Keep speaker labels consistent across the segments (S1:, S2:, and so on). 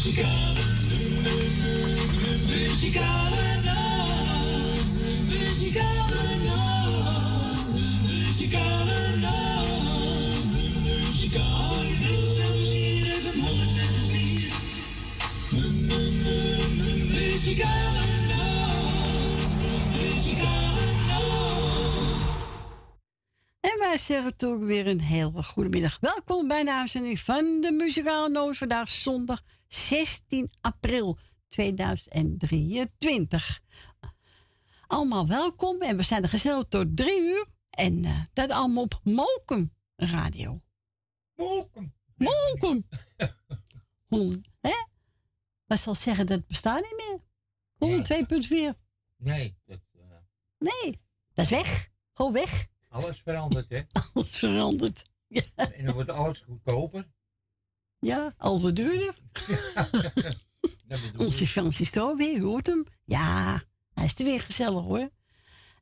S1: Muzikale, muzikale nacht. Muzikale nacht. Muzikale nacht. Muzikale Muzikale nacht. Muzikale nacht.
S2: En wij zeggen toch weer een hele goede middag. Welkom bij de uitzending van de Muzikale Noot. Vandaag zondag 16 april 2023. Allemaal welkom en we zijn er gezellig tot drie uur. En eh, dat allemaal op Mokum Radio.
S3: Mokum.
S2: Mokum. Honderd, hè? Wat zal zeggen dat het bestaat niet meer. 102.4.
S3: Nee, dat, eh,
S2: Nee, dat is weg. Gewoon weg.
S3: alles verandert, hè?
S2: Alles verandert. Ja,
S3: En dan wordt alles goedkoper.
S2: Ja alles wat duurder. Onze
S3: ik.
S2: Francis Strobe, je hoort hem. Ja, hij is er weer gezellig hoor.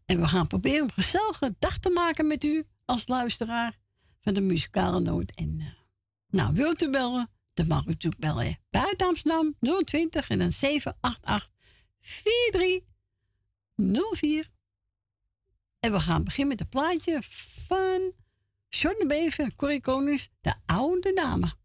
S2: En we gaan proberen een gezellige dag te maken met u als luisteraar van de muzikale noot. En eh, nou, wilt u bellen? Dan mag u natuurlijk bellen. Buiten Amsterdam 020 en dan 788 4304. En we gaan beginnen met een plaatje van John de Bever, Corrie Konings, de oude dame.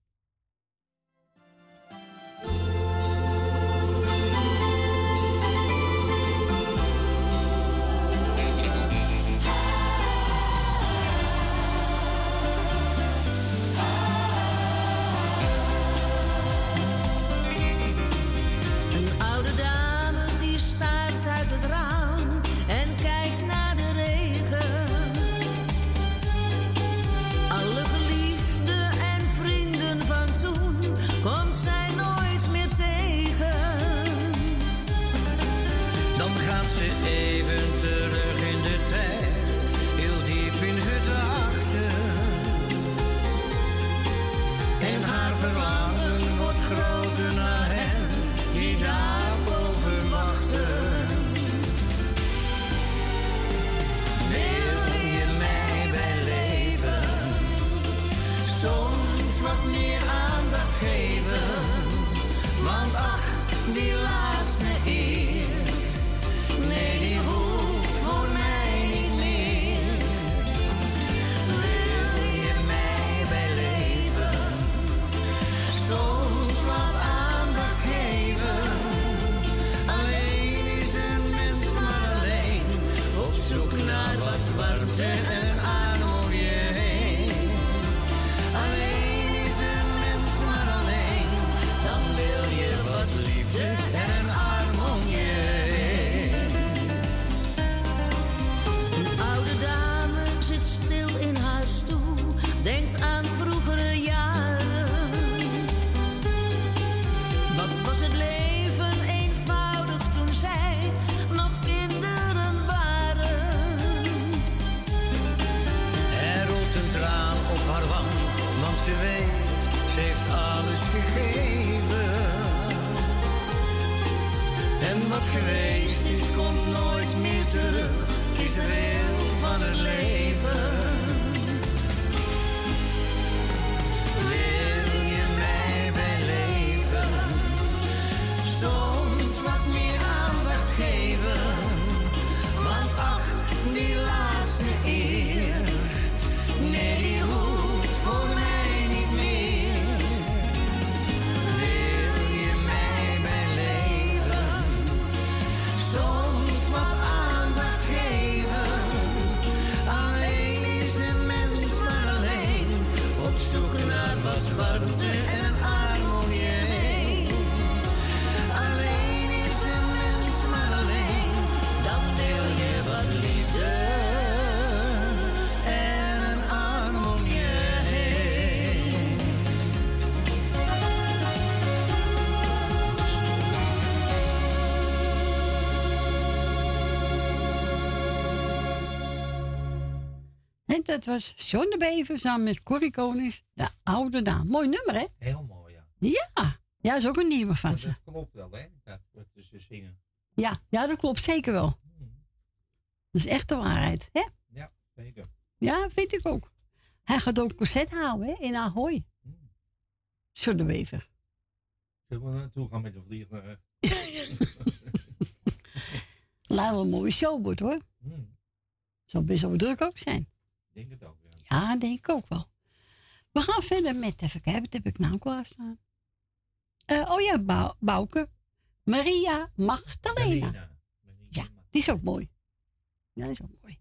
S2: Dat was John de Bever samen met Corrie Konings, de oude dame. Mooi nummer, hè?
S3: Heel mooi, ja.
S2: Ja, ja, is ook een nieuwe van ze.
S3: Dat klopt wel, hè? Dat ze zingen.
S2: Ja, ja, dat klopt zeker wel. Dat is echt de waarheid, hè?
S3: Ja, zeker.
S2: Ja, vind ik ook. Hij gaat ook concert houden, hè? In Ahoy. John de Bever.
S3: Zullen we naartoe gaan met de vliegtuig?
S4: Laat wel een mooie show wordt hoor.
S3: Hm,
S4: Zal best wel druk ook zijn.
S3: Denk het ook, ja.
S4: Ja, denk ik ook wel. We gaan verder met, even kijken, wat heb ik nou klaarstaan? Eh oh ja, Bou- Bouke. Maria Magdalena.
S3: Marina. Marina.
S4: Ja, die is ook mooi. Ja, die is ook mooi.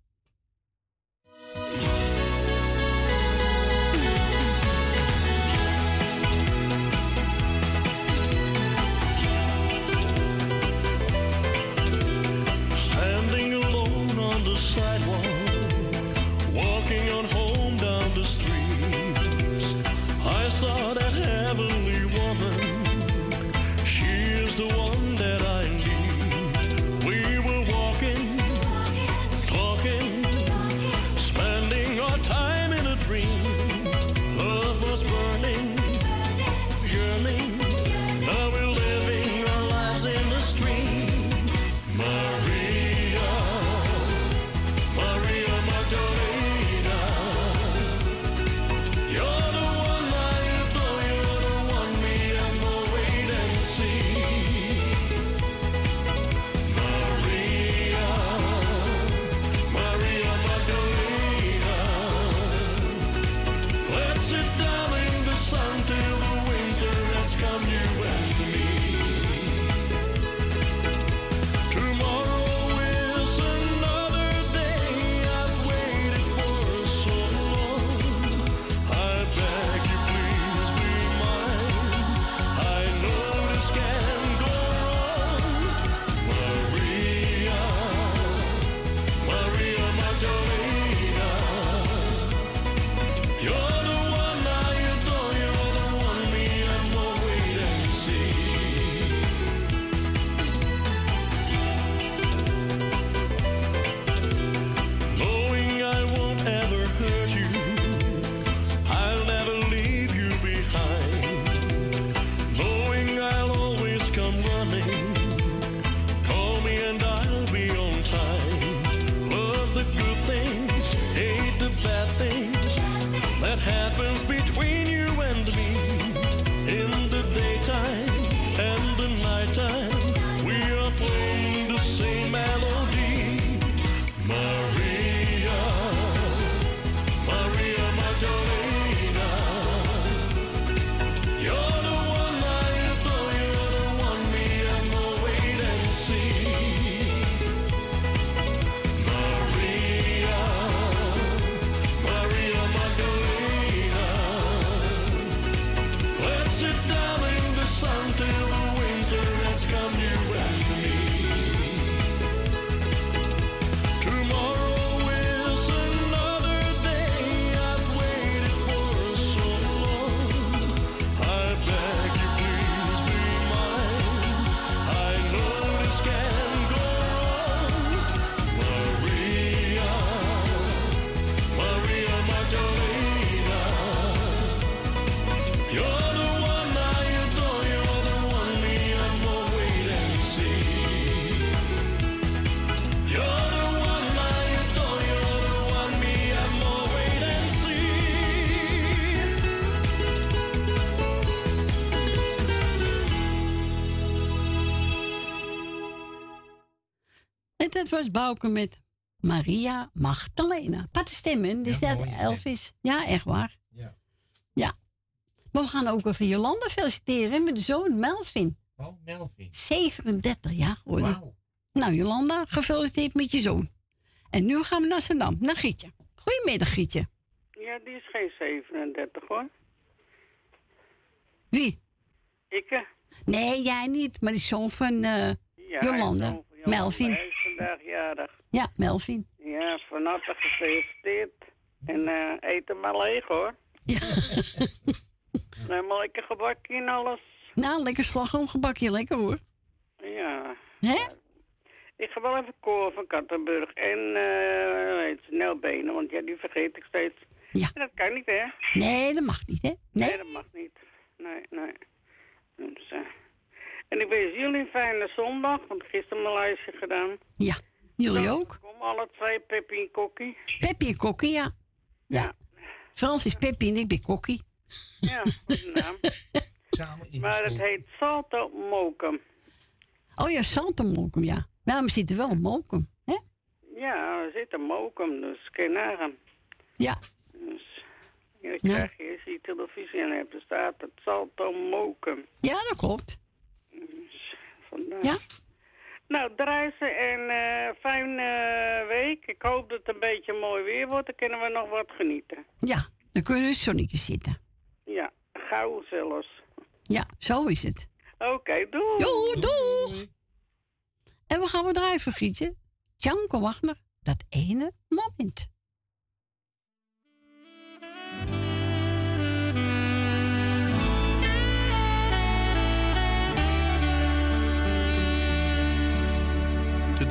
S5: Was
S4: Bouke met Maria Magdalena. Patte stemmen, dus
S3: Ja,
S4: dat. Elvis. Ja, echt waar.
S3: Ja.
S4: Ja. Maar we gaan ook even Jolanda feliciteren met de zoon Melvin.
S3: Oh, Melvin.
S4: 37 jaar geworden.
S3: Wauw.
S4: Nou, Jolanda, gefeliciteerd met je zoon. En nu gaan we naar Zandam, naar Gietje. Goedemiddag, Gietje.
S6: Ja, die is geen 37 hoor.
S4: Wie?
S6: Ik,
S4: Nee, jij niet, maar die zoon van eh,
S6: ja,
S4: Jolanda. Melvin.
S6: Is vandaag jarig.
S4: Ja, Melvin.
S6: Ja, van harte gefeliciteerd. En eh eet hem maar leeg hoor.
S4: Ja.
S6: Neem maar lekker gebakje en alles.
S4: nou, lekker slagroomgebakje, lekker hoor.
S6: Ja.
S4: Hè?
S6: Ik ga wel even koren van Kattenburg. En eh weet je, Nelbenen, want ja, die vergeet ik steeds.
S4: Ja.
S6: En dat kan niet, hè?
S4: Nee, dat mag niet, hè?
S6: Nee,
S4: Nee?
S6: dat mag niet. Nee, nee. Dus, eh, En ik wens jullie een fijne zondag, want gisteren mijn lijstje gedaan.
S4: Ja. Jullie ook?
S6: Kom alle twee, Peppi en Kokkie.
S4: Peppy en Kokkie, ja. Ja. Frans is Peppy en ik ben Kokkie.
S6: Ja, goede naam.
S3: Samen in
S6: Maar het heet Salto Mokum.
S5: Oh ja, Salto Mokum, ja. Nou, we zitten wel in Mokum, hè?
S6: Ja, we zitten Mokum, dus kun je nagaan.
S5: Ja.
S6: Dus ja, krijg je als je televisie en hebt, dan staat het Salto Mokum.
S5: Ja, dat klopt.
S6: Dus vandaar.
S5: Ja?
S6: Nou, druisen en eh fijne week. Ik hoop dat het een beetje mooi weer wordt. Dan kunnen we nog wat genieten.
S5: Ja, dan kunnen we in zonnetje zitten.
S6: Ja, gauw zelfs.
S5: Ja, zo is het.
S6: Oké, doei.
S5: Doei, doeg! En we gaan we draaien, Gietje. Janko Wagner, dat ene moment.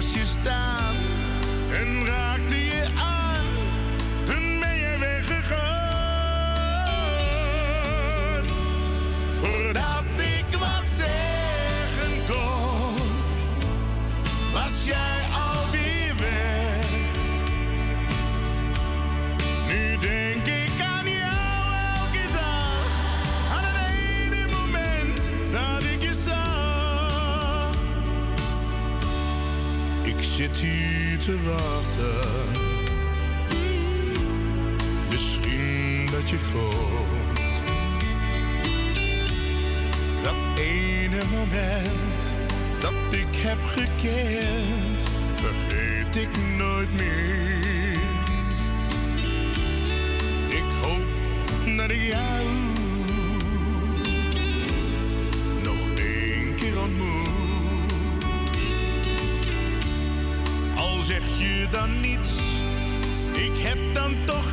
S4: Naast je staan en raakte je aan. Zit hier te wachten. Misschien dat je komt. Dat ene moment dat ik heb gekend, vergeet ik nooit meer. Ik hoop dat ik jou dan niets, ik heb dan toch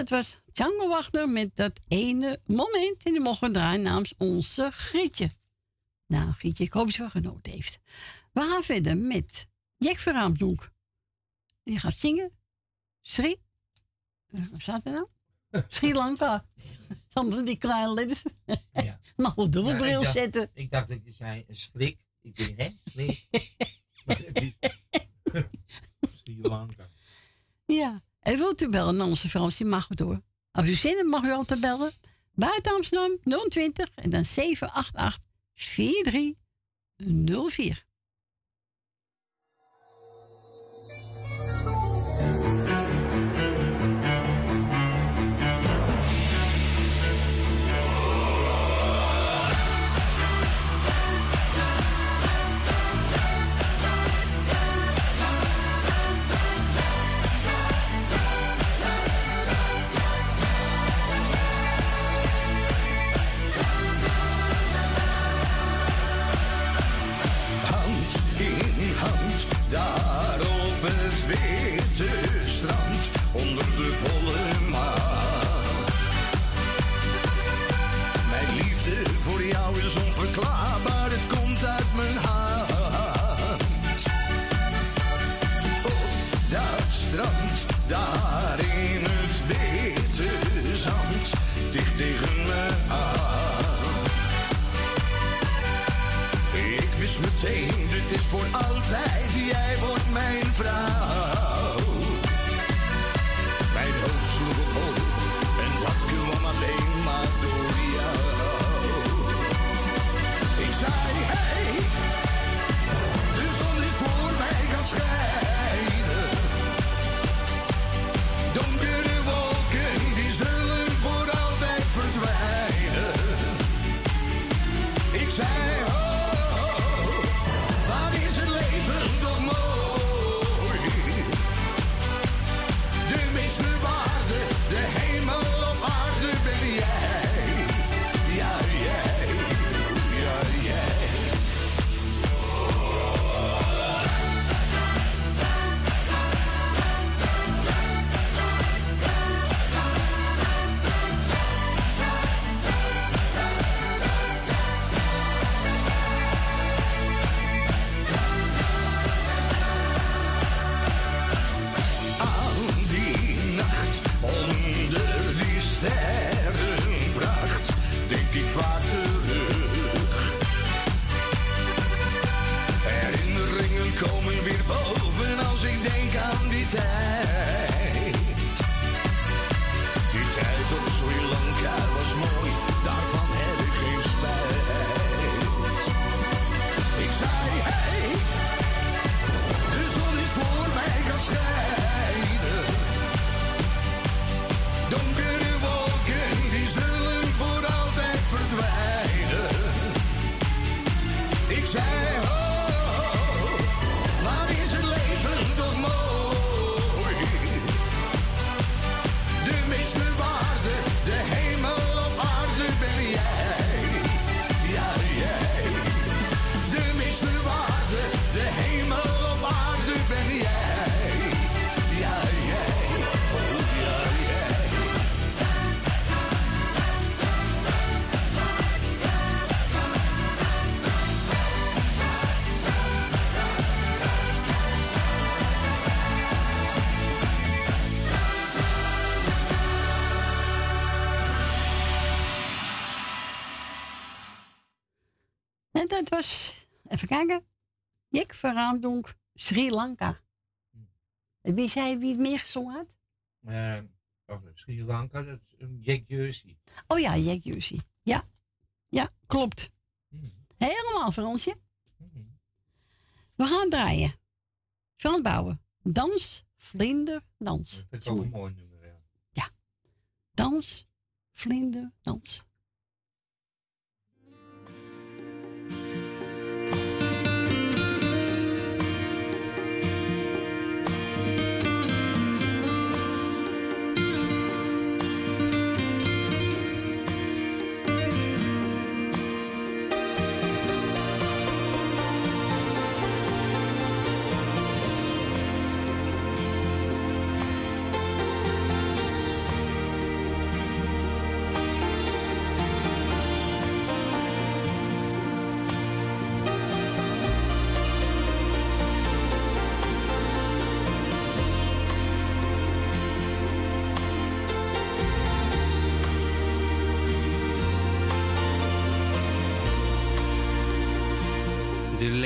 S4: dat was
S5: Django Wagner met dat ene moment in de morgen draaien namens onze Grietje. Nou, Grietje, ik hoop dat ze wel genoten heeft. We gaan verder met Jack Verraamdonk. Die gaat zingen. Sri.
S7: Eh, Waar staat er nou? Sri Lanka. Soms die kleine letters.
S3: Ja.
S7: Mag wel dubbelbril
S3: ja,
S7: zetten.
S3: Ik dacht dat je zei eh, schrik. Ik denk, hè? Schrik. Sri Lanka.
S7: Ja. En wilt u bellen naar onze Fransie, mag het door. Als u zin hebt, mag u altijd bellen. Buiten Amsterdam 020 en dan 788 4304.
S5: Karamdonk, Sri Lanka.
S7: Hm. Wie zei wie het meer gezongen had?
S3: Eh, Sri Lanka, dat is Jack Jersey.
S7: Oh ja, Jack Jersey. Ja, ja klopt. Hm. Helemaal Fransje. Mm. We gaan draaien. Frans Bouwen. Dans, vlinder, dans.
S3: Dat is ook een mooi nummer, ja. Ja.
S7: Dans, vlinder, dans.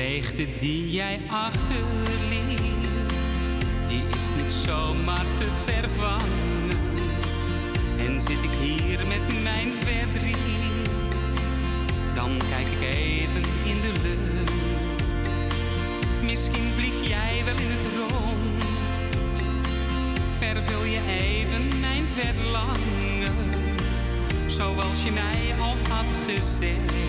S8: Leegte die jij achterliet, die is niet zomaar te vervangen. En zit ik hier met mijn verdriet, dan kijk ik even in de lucht. Misschien vlieg jij wel in het rond, vervul je even mijn verlangen, zoals je mij al had gezegd.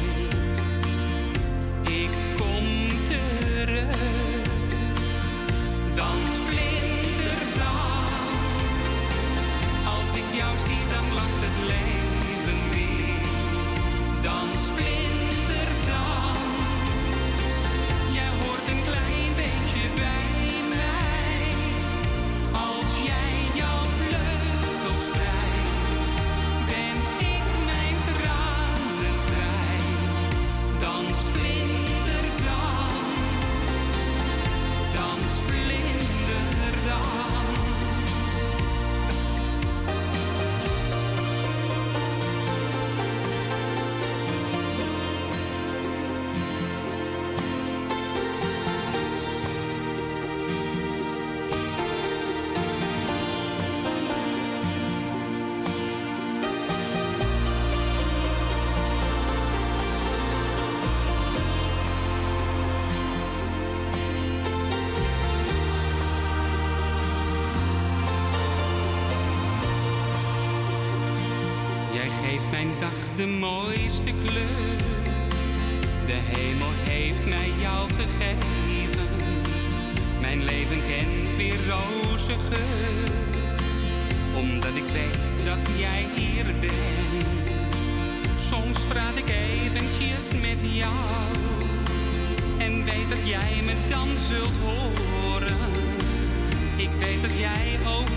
S8: Mijn dag de mooiste kleur. De hemel heeft mij jou gegeven. Mijn leven kent weer roze geur. Omdat ik weet dat jij hier bent. Soms praat ik eventjes met jou. En weet dat jij me dan zult horen. Ik weet dat jij over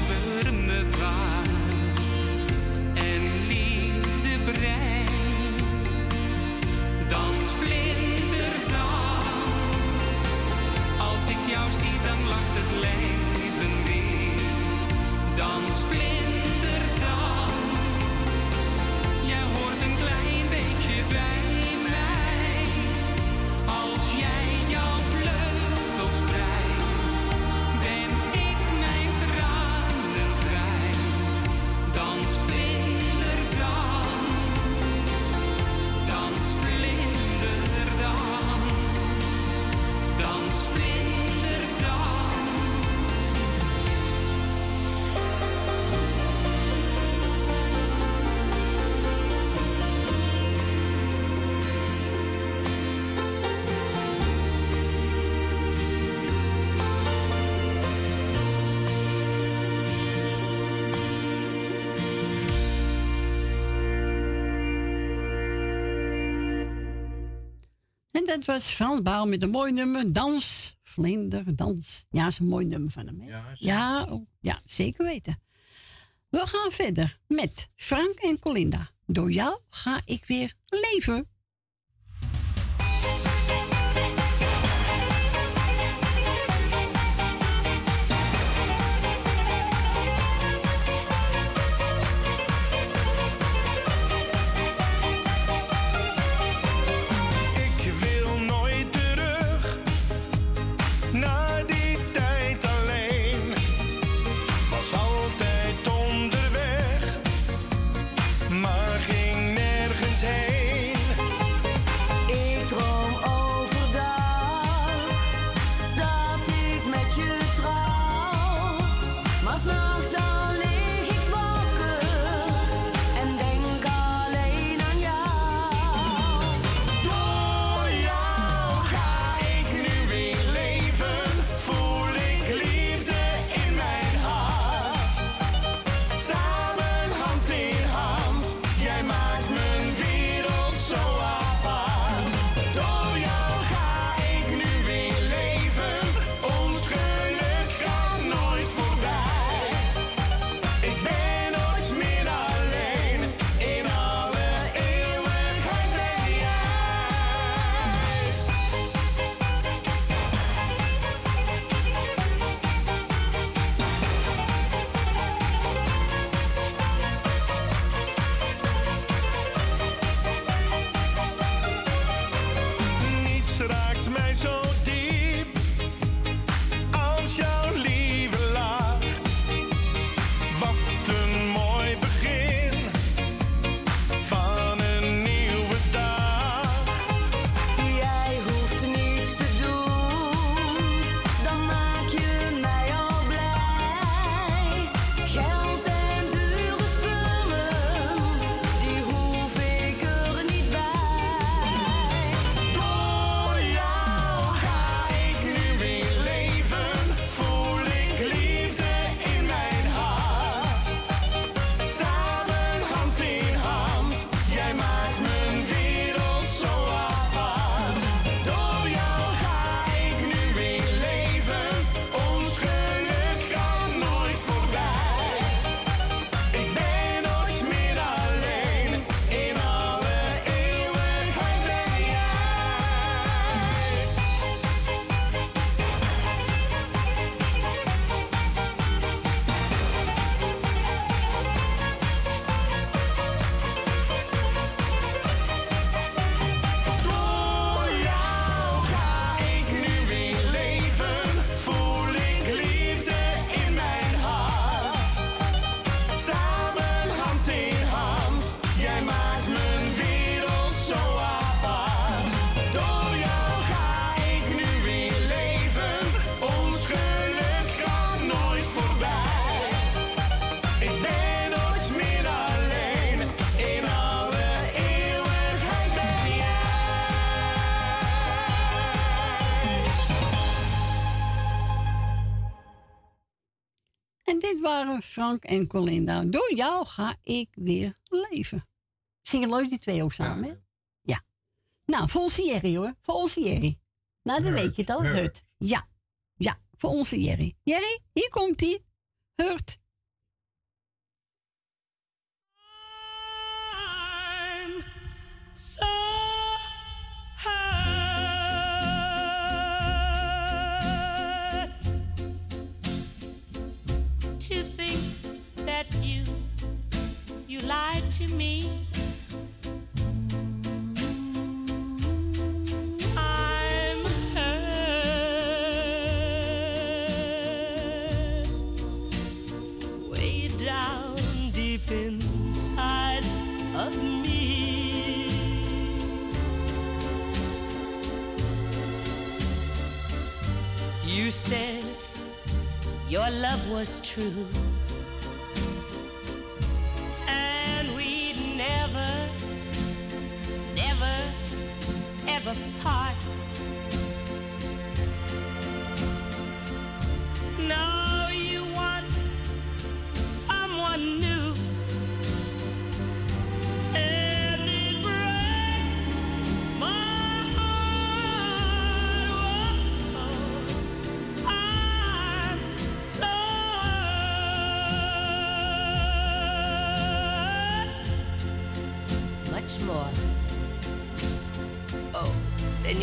S5: dat was Frans Baal met een mooi nummer. Dans, vlinder, dans. Ja, is een mooi nummer van hem. Hè?
S3: Ja,
S5: ja, oh, ja, zeker weten. We gaan verder met Frank en Colinda. Door jou ga ik weer leven. Frank en Colinda. Door jou ga ik weer leven. Zingen leuk die twee ook samen, hè? Ja. Nou, voor onze Jerry hoor. Voor onze Jerry. Nou, dan weet je het al.
S9: Hurt.
S5: Ja. Ja, voor onze Jerry. Jerry, hier komt ie. Hurt.
S10: Your love was true,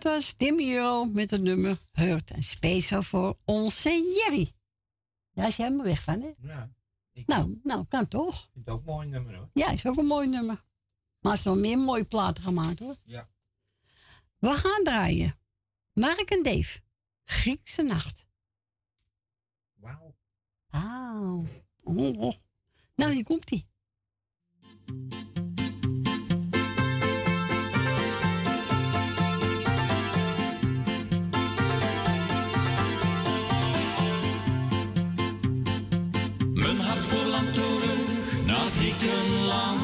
S5: dat was Euro met het nummer Hurt. En speciaal voor onze Jerry. Daar is hij helemaal weg van, hè?
S3: Ja, ik
S5: Nou, nou, kan toch?
S3: vind het ook een mooi nummer hoor.
S5: Ja, is ook een mooi nummer. Maar er is nog meer mooie platen gemaakt, hoor.
S3: Ja.
S5: We gaan draaien. Mark en Dave. Griekse nacht.
S3: Wauw.
S5: Auw. Oh, oh. Nou, hier komt
S11: naar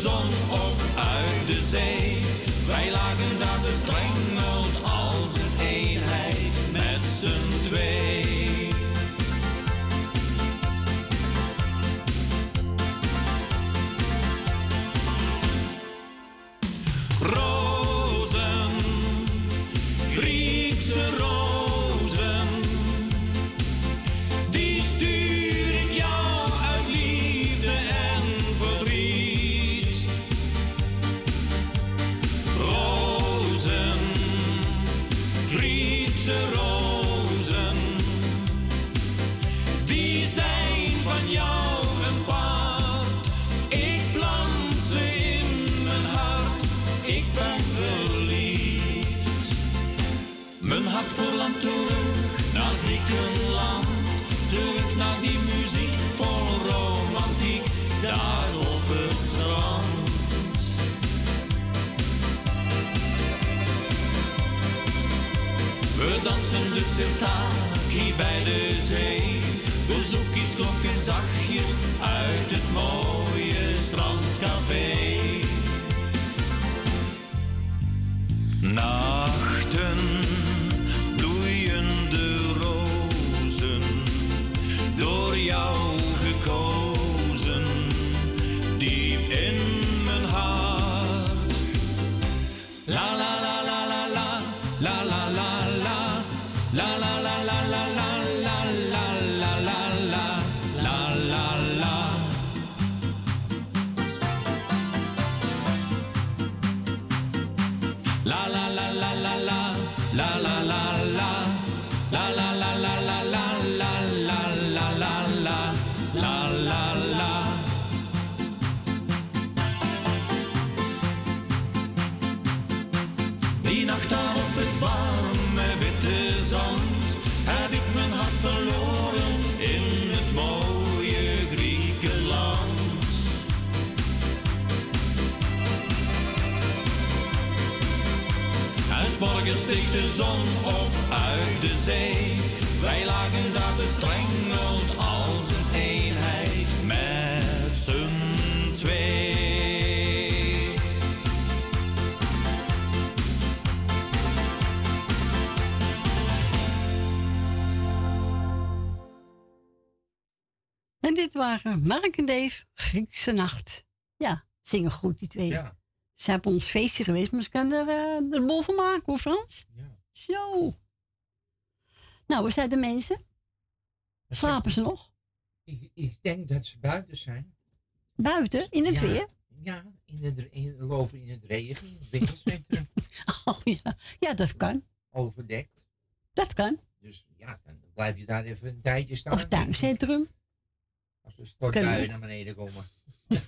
S11: zon op uit de zee.
S12: We dansen de sirtaki bij de zee. De zoekjes klonken zachtjes uit het mooie strandcafé. Nachten, bloeiende rozen, door jou zon op uit de zee. Wij lagen daar bestrengeld als een eenheid met z'n twee.
S5: En dit waren Mark en Dave, Griekse Nacht. Ja, zingen goed die twee.
S3: Ja.
S5: Ze hebben ons feestje geweest, maar ze kunnen er eh, de bol van maken hoor Frans.
S3: Ja.
S5: Zo. Nou, waar zijn de mensen? Slapen ze nog?
S3: Ik, ik denk dat ze buiten zijn.
S5: Buiten, in het
S3: Ja.
S5: weer?
S3: Ja, in het, in, lopen in het regen, in het winkelcentrum,
S5: Oh ja. ja, dat kan.
S3: overdekt.
S5: Dat kan.
S3: Dus ja, dan blijf je daar even een tijdje staan.
S5: Of tuincentrum.
S3: Als de stortbuien naar beneden komen.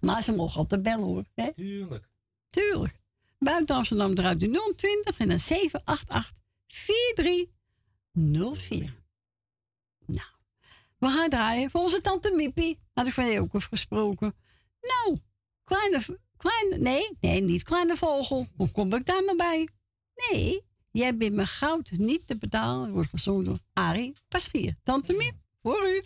S5: Maar ze mogen altijd bellen hoor. Hè?
S3: Tuurlijk.
S5: Tuurlijk. Buiten Amsterdam draait de 020 en dan 788 4304. Nou, we gaan draaien voor onze tante Mippie. Had ik van je ook eens gesproken. Nou, kleine, kleine, nee, nee, niet kleine vogel. Hoe kom ik daar nou bij? Nee, jij bent mijn goud niet te betalen. Wordt gezongen door Arie Paschier. Tante Miep, voor u.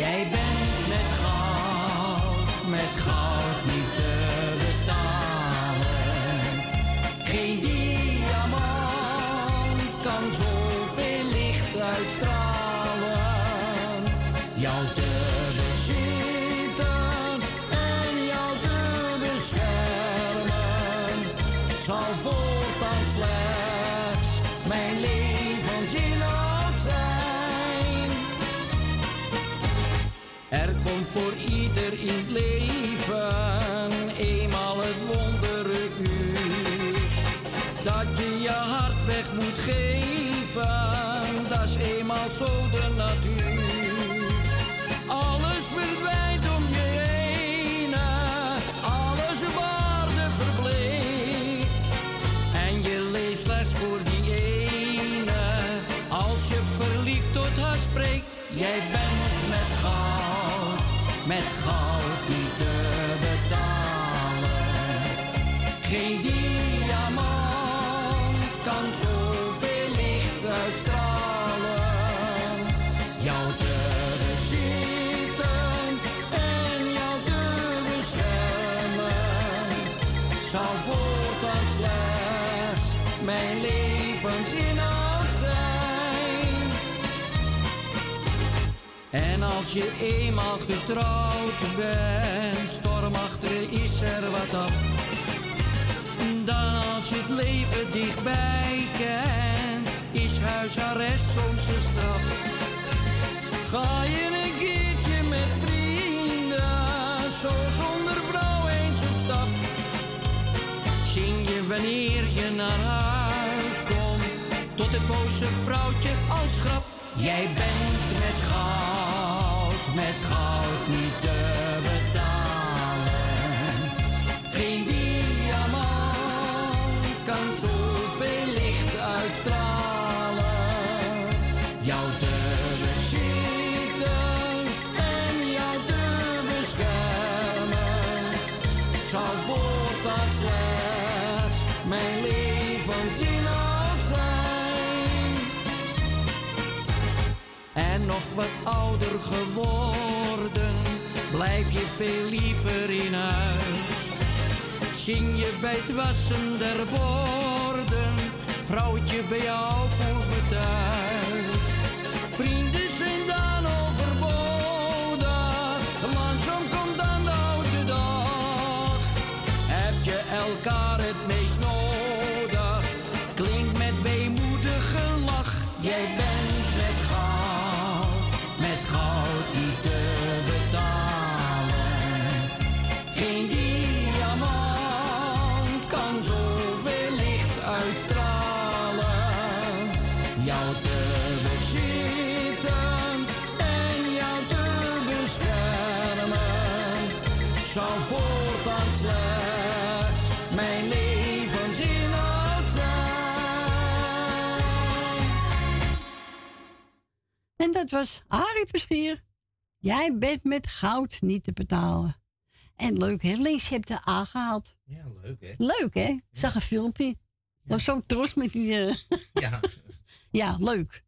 S12: Jij bent als je eenmaal getrouwd bent, stormachtig is er wat af. Dan als je het leven dichtbij kent, is huisarrest soms een straf. Ga je een keertje met vrienden, zo zonder vrouw eens op stap. Zing je wanneer je naar huis komt, tot het boze vrouwtje als grap. Jij bent met goud, met goud niet te wat ouder geworden, blijf je veel liever in huis. Zing je bij het wassen der borden, vrouwtje bij jou voelt me thuis. Vrienden
S5: dat was Arie Verschier. Jij bent met goud niet te betalen. En leuk, hè? Links, je hebt de A gehaald.
S3: Ja, leuk hè?
S5: Leuk, hè? Ik zag een filmpje. Ik was zo trots met die... eh,
S3: Ja.
S5: Ja, leuk.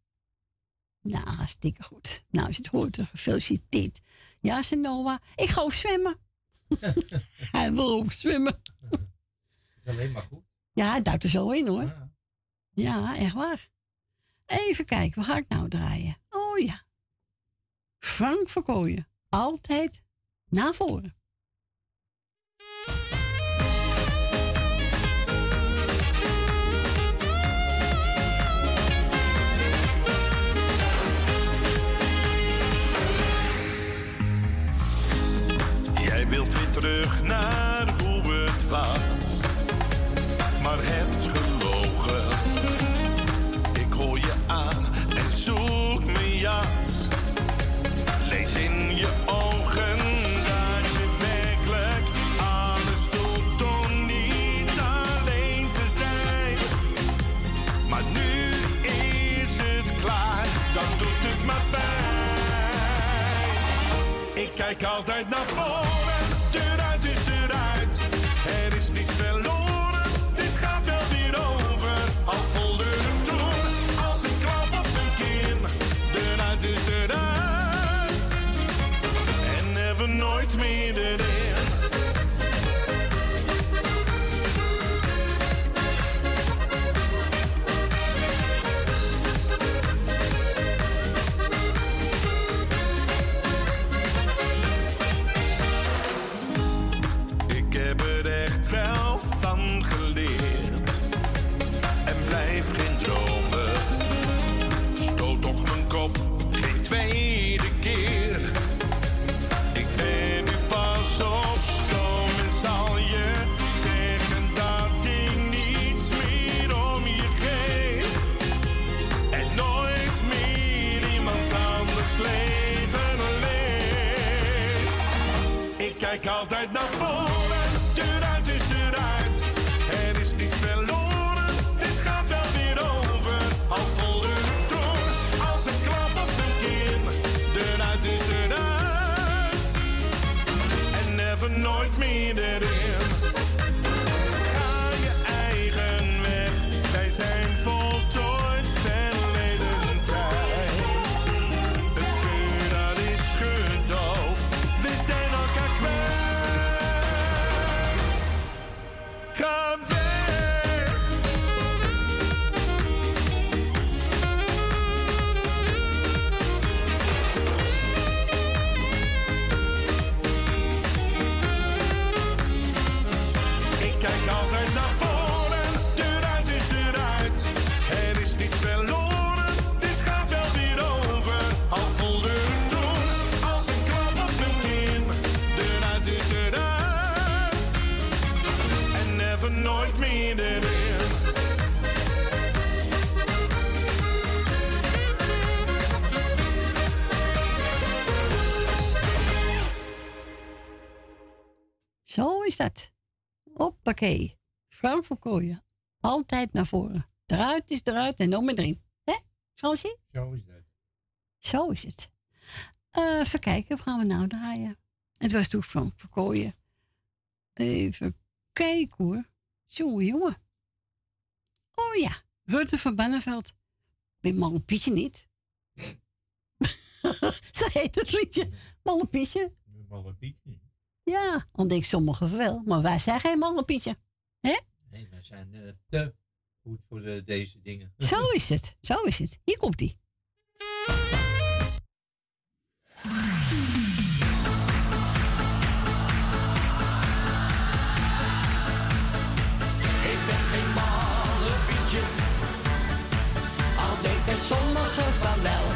S5: Nou, hartstikke goed. Nou, als je het hoort, gefeliciteerd. Ja, zei Noah, ik ga ook zwemmen. hij wil ook zwemmen.
S3: is alleen maar goed.
S5: Ja, hij duikt er zo in, hoor.
S3: Ja.
S5: Ja, echt waar. Even kijken, wat ga ik nou draaien? Oh ja. Frank Verkooyen. Altijd naar voren.
S4: Jij wilt weer terug naar hoe het was, maar hebt en zoek mijn jas. Lees in je ogen dat je werkelijk alles doet om niet alleen te zijn. Maar nu is het klaar, dan doet het maar pijn. Ik kijk altijd naar voren, me altijd naar voren,
S5: Hoppakee. Frank van Kooijen. Altijd naar voren. Eruit is eruit en nog maar erin. Hè, Fransie?
S3: Zo is dat.
S5: Zo is het. Eh, even kijken, wat gaan we nou draaien? Het was toen Frank van Kooijen. Even kijken hoor. Jongen, jongen. Oh ja, Rutte van Banneveld. Met Malle Pietje niet. Zo heet het liedje. Malle Pietje. Ja, want ik sommigen wel. Maar wij zijn geen Malle Pietje. Hè?
S3: Nee, wij zijn eh, te goed voor de- deze dingen.
S5: Zo is het. Zo is het. Hier komt ie.
S13: Ik ben geen malle Pietje, al denken sommigen van wel.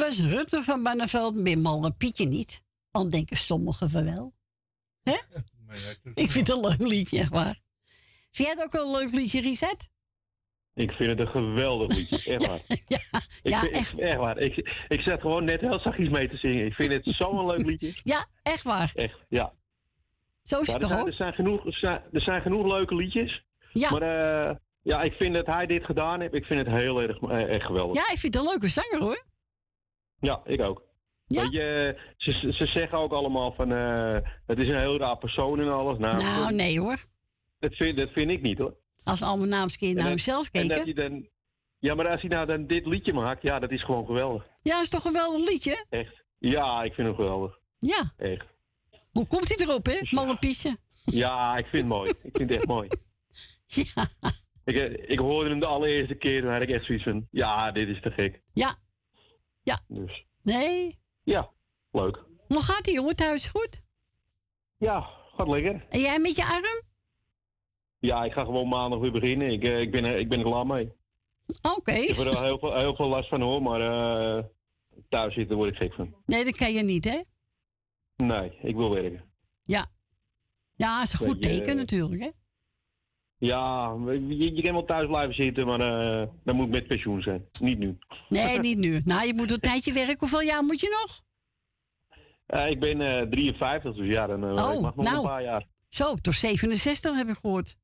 S5: Was Rutte van Banneveld met Malle Pietje niet. Al denken sommigen van wel. Hè?
S3: Ja,
S5: Ik vind het een leuk liedje, echt waar. Vind jij het ook een leuk liedje, Reset?
S14: Ik vind het een geweldig liedje, echt waar.
S5: Ja,
S14: Ik
S5: ja
S14: vind-
S5: echt.
S14: echt waar. Ik, ik zat gewoon net heel zachtjes mee te zingen. Ik vind het zo'n leuk liedje.
S5: Ja, echt waar.
S14: Echt, ja.
S5: Zo is
S14: Ja,
S5: het
S14: er,
S5: toch
S14: er, zijn genoeg, er, zijn, er zijn genoeg leuke liedjes.
S5: Ja.
S14: Maar eh, ja, ik vind dat hij dit gedaan heeft. Ik vind het heel erg eh, echt geweldig.
S5: Ja, ik vind het een leuke zanger hoor.
S14: Ja, ik ook.
S5: Ja?
S14: Weet je, ze, ze zeggen ook allemaal van... eh, het is een heel raar persoon en alles. Nou,
S5: Nou, nee hoor.
S14: dat, vind, dat vind ik niet hoor.
S5: Als allemaal
S14: En
S5: naar hemzelf
S14: en dat
S5: keken.
S14: hij dan, ja, maar als hij nou dan dit liedje maakt, ja, dat is gewoon geweldig.
S5: Ja, dat is toch een geweldig liedje?
S14: Echt. Ja, ik vind hem geweldig.
S5: Ja.
S14: Echt.
S5: Hoe komt hij erop, hè? Malle Pietje.
S14: Ja, ik vind het mooi. Ik vind het echt mooi.
S5: Ja.
S14: Ik, eh, ik hoorde hem de allereerste keer, toen had ik echt zoiets van, ja, dit is te gek.
S5: Ja. Ja.
S14: Dus,
S5: Nee.
S14: ja, leuk.
S5: Hoe gaat die jongen thuis? Goed?
S14: Ja, gaat lekker.
S5: En jij met je arm?
S14: Ja, ik ga gewoon maandag weer beginnen. Ik, eh, ik, ben, er- ik ben er klaar mee.
S5: Oké.
S14: Ik heb er wel heel veel, heel veel last van hoor, maar eh, thuis zitten word ik gek van.
S5: Nee, dat kan je niet, hè?
S14: Nee, ik wil werken.
S5: Ja. Ja, dat is een goed teken natuurlijk, hè?
S14: Ja, je, je kan wel thuis blijven zitten, maar eh, dan moet ik met pensioen zijn. Niet nu.
S5: Nee, niet nu. Nou, je moet een tijdje werken. Hoeveel jaar moet je nog?
S14: Eh, ik ben eh 53, dus ja, dan eh,
S15: Oh,
S14: ik mag nog
S15: nou.
S14: een paar jaar.
S15: Zo, tot 67 heb ik gehoord.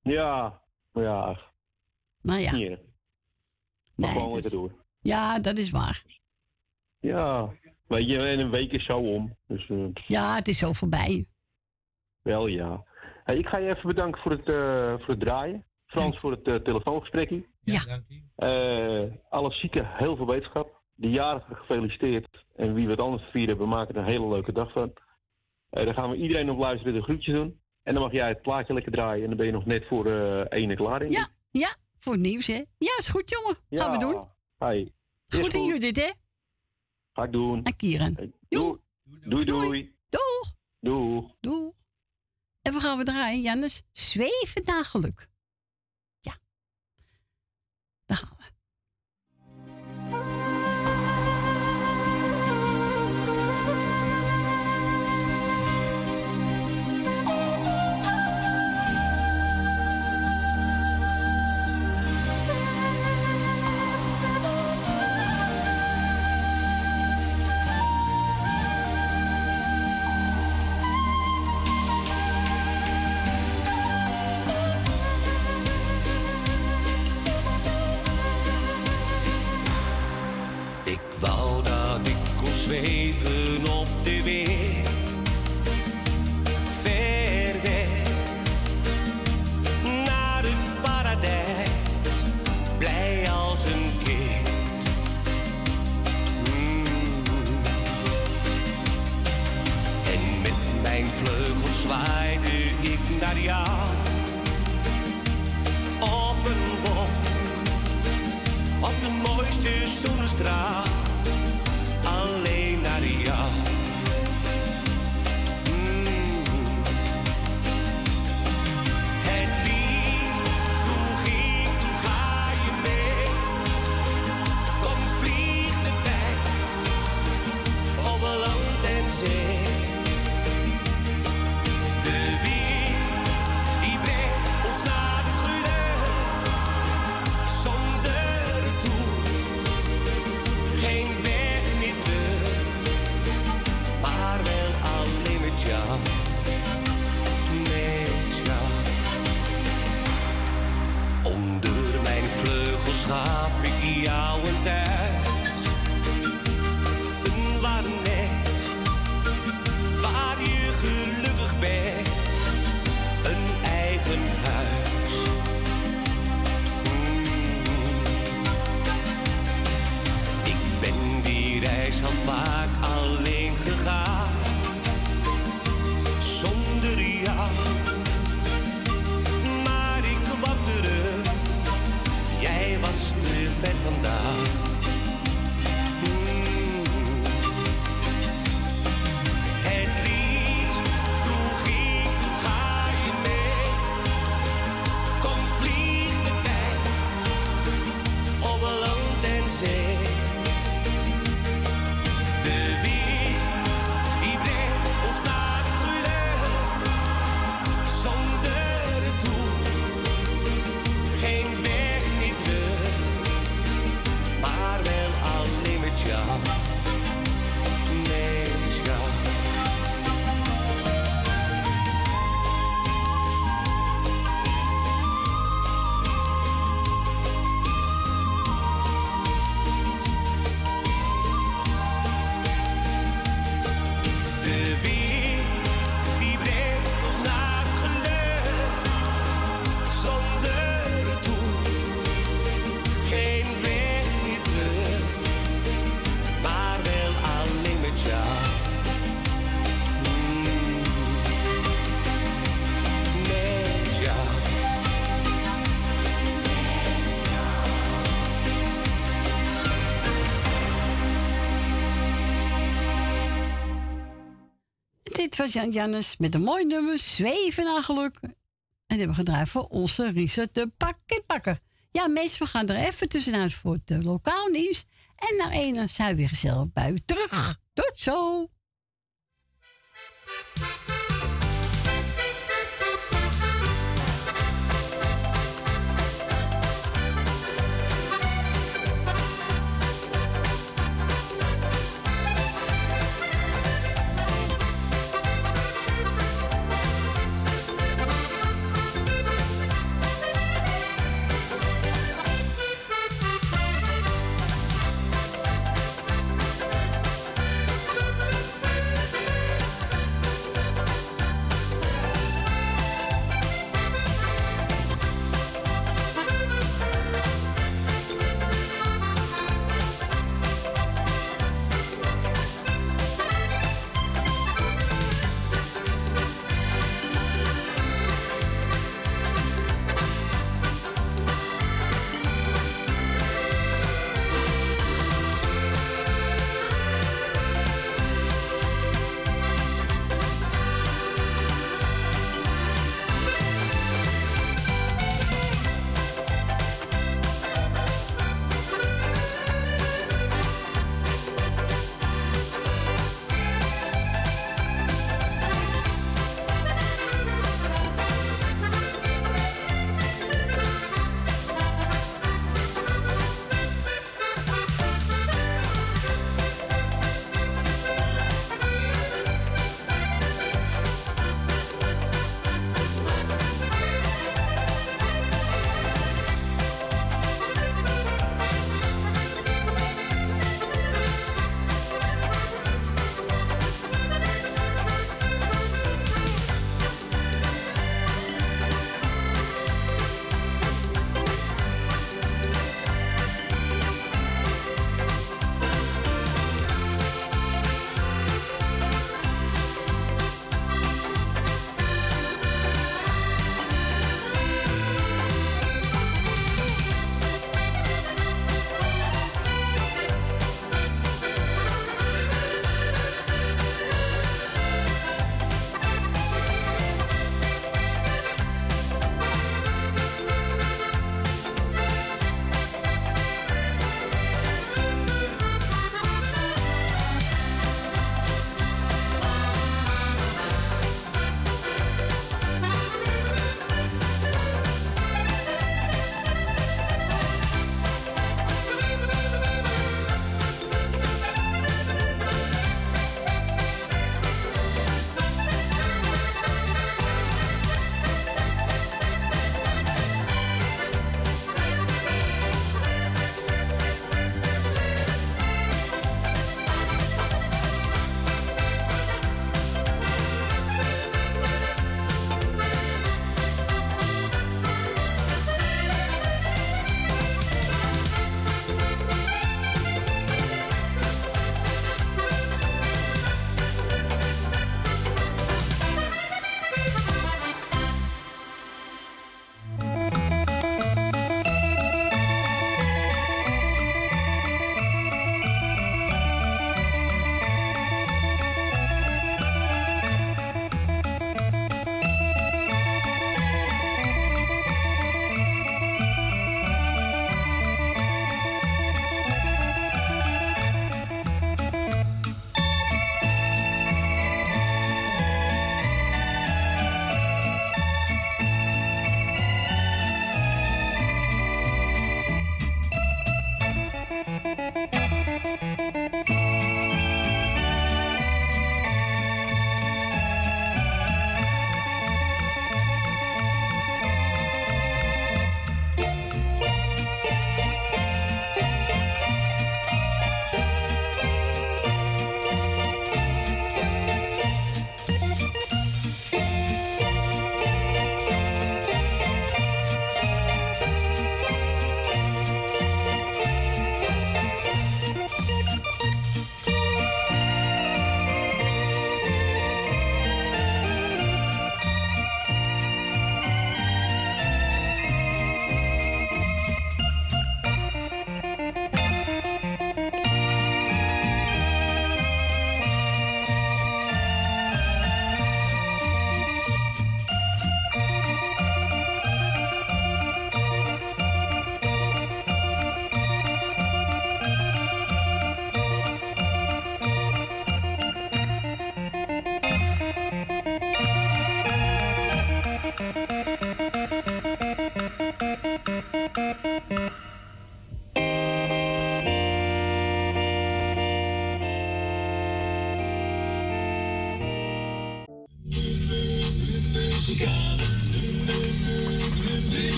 S14: Ja, ja,
S15: Nou ja,
S14: hier.
S15: Nee,
S14: gewoon lekker door.
S15: ja, dat is waar.
S14: Ja, weet je, en een week is zo om. Dus eh,
S15: Ja, het is zo voorbij.
S14: wel ja. Hey, ik ga je even bedanken voor het, eh, voor het draaien. Frans voor het eh, telefoongesprekje.
S15: Ja.
S3: Dank u.
S14: Eh, alle zieken, heel veel wetenschap. De jarigen gefeliciteerd. En wie wat anders vieren, we maken er een hele leuke dag van. Eh dan gaan we iedereen op luisteren de groetjes doen. En dan mag jij het plaatje lekker draaien. En dan ben je nog net voor eh ene klaar.
S15: Ja, ja, voor het nieuws, hè? Ja, is goed, jongen. Gaan we doen.
S14: Is
S15: Goed in Judith, hè?
S14: Ga ik doen.
S15: En Kieran. Joe.
S14: Doei, doei. Doei.
S15: Doeg.
S14: Doeg.
S15: Doeg. En we gaan we draaien, Jannes. Zweven naar.
S5: Was
S15: Jan Jannes met een mooi nummer, Zweven naar geluk. En die hebben we gedraaid voor onze Richard de Pakketbakker. Ja, mensen, we gaan er even tussenuit voor het eh, lokaal nieuws. En naar ene zijn we weer gezellig bij u terug. Tot zo!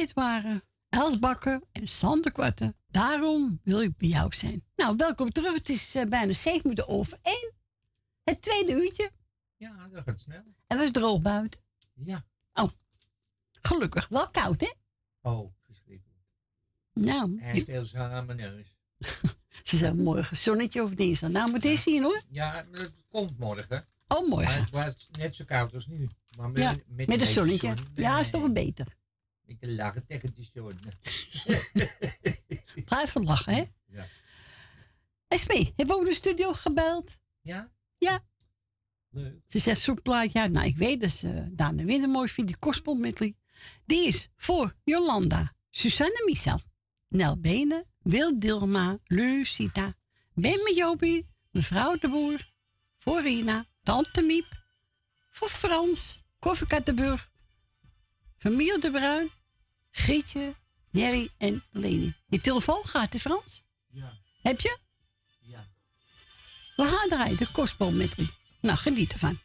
S5: Dit waren Els Bakker en Sander Kwarten. Daarom wil ik bij jou zijn. Nou, welkom terug. Het is eh, bijna zeven minuten over één. Het tweede uurtje.
S3: Ja, dat gaat snel.
S5: En het is droog buiten.
S3: Ja.
S5: Oh, gelukkig. Wel koud, hè?
S3: Oh, verschrikkelijk.
S5: Nou,
S3: Hij speelt zo aan mijn neus.
S5: ze zeggen morgen zonnetje of dinsdag. Nou, maar het is hier hoor.
S3: Ja, dat komt morgen.
S5: Oh, morgen.
S3: Maar het was net zo koud als nu. Maar met,
S5: Ja,
S3: met,
S5: met
S3: een
S5: zonnetje.
S3: zon.
S5: Ja, is toch wel beter.
S3: Ik lach tegen die
S5: zonen. van lachen, hè?
S3: Ja.
S5: Esme, heb je ook de studio gebeld?
S3: Ja?
S5: Ja.
S3: Leuk.
S5: Ze zegt zo'n plaatje uit. Nou, ik weet dat ze Dana Winder mooi vindt, die Gospel Die is voor Jolanda, Susanne Michel, Nel Bene, Wil Dilma, Lucita, Ben Jobie, mevrouw de Boer, voor Rina, Tante Miep, voor Frans, Koffie de Burg,
S10: Familie de Bruin, Grietje, Jerry en Leni. Je telefoon gaat, in Frans?
S3: Ja.
S10: Heb je?
S3: Ja.
S10: We gaan draaien, de kostboommetrie. Nou, geniet ervan.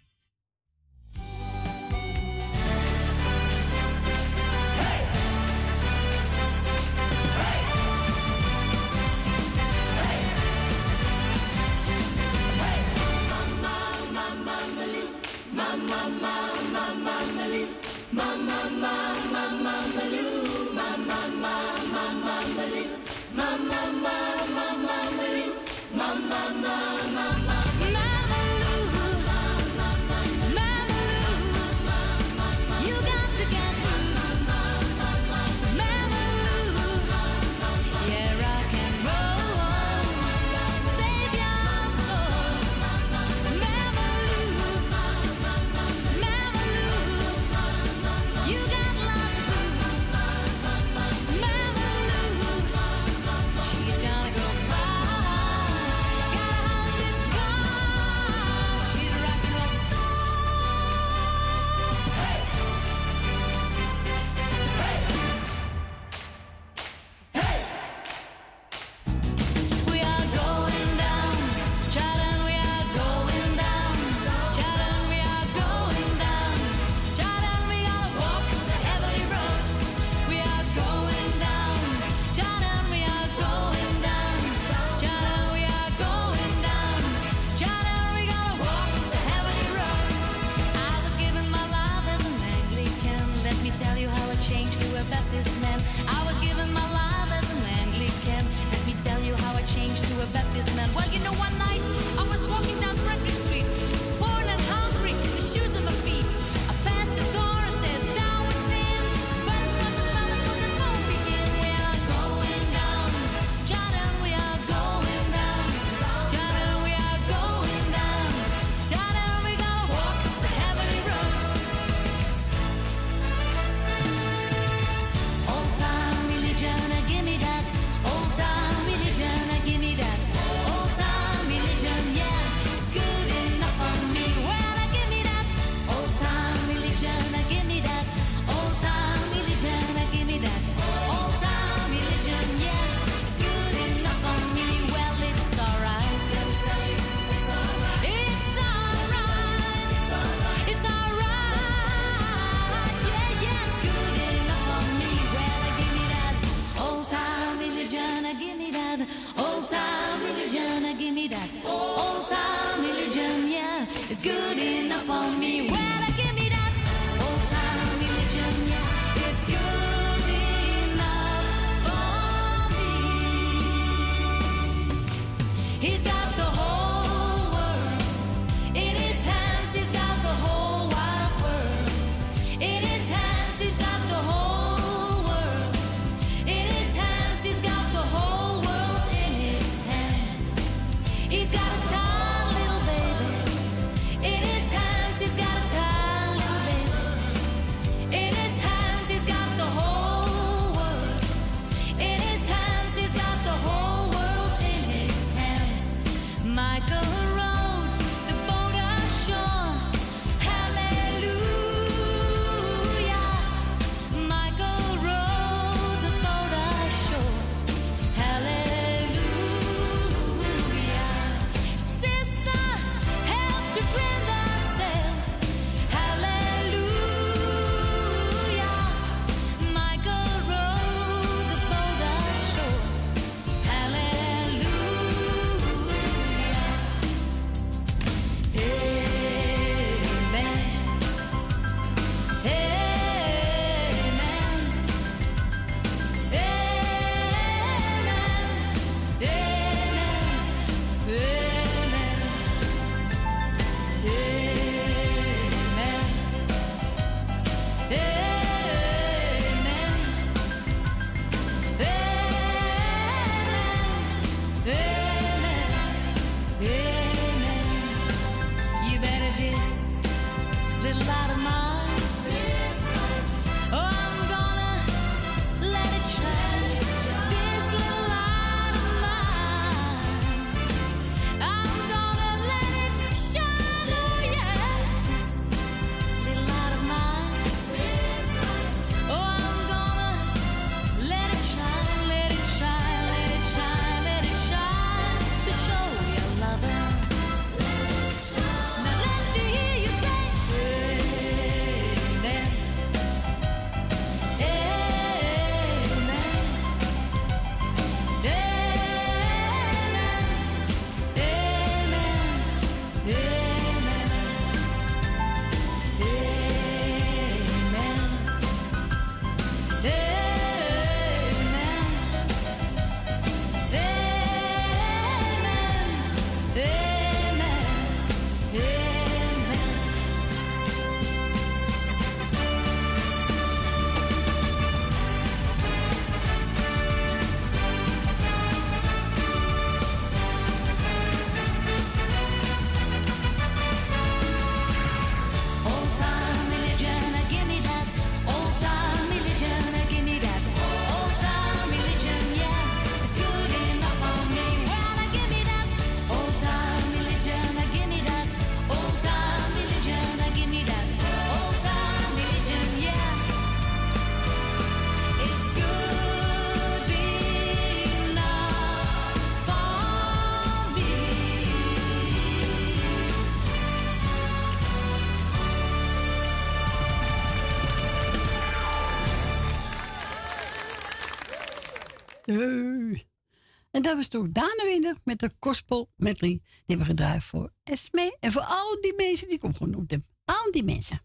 S5: Dat was toen Dana Winner met de gospel medley. Die hebben we gedraaid voor Esme. En voor al die mensen die ik opgenoemd heb. Al die mensen.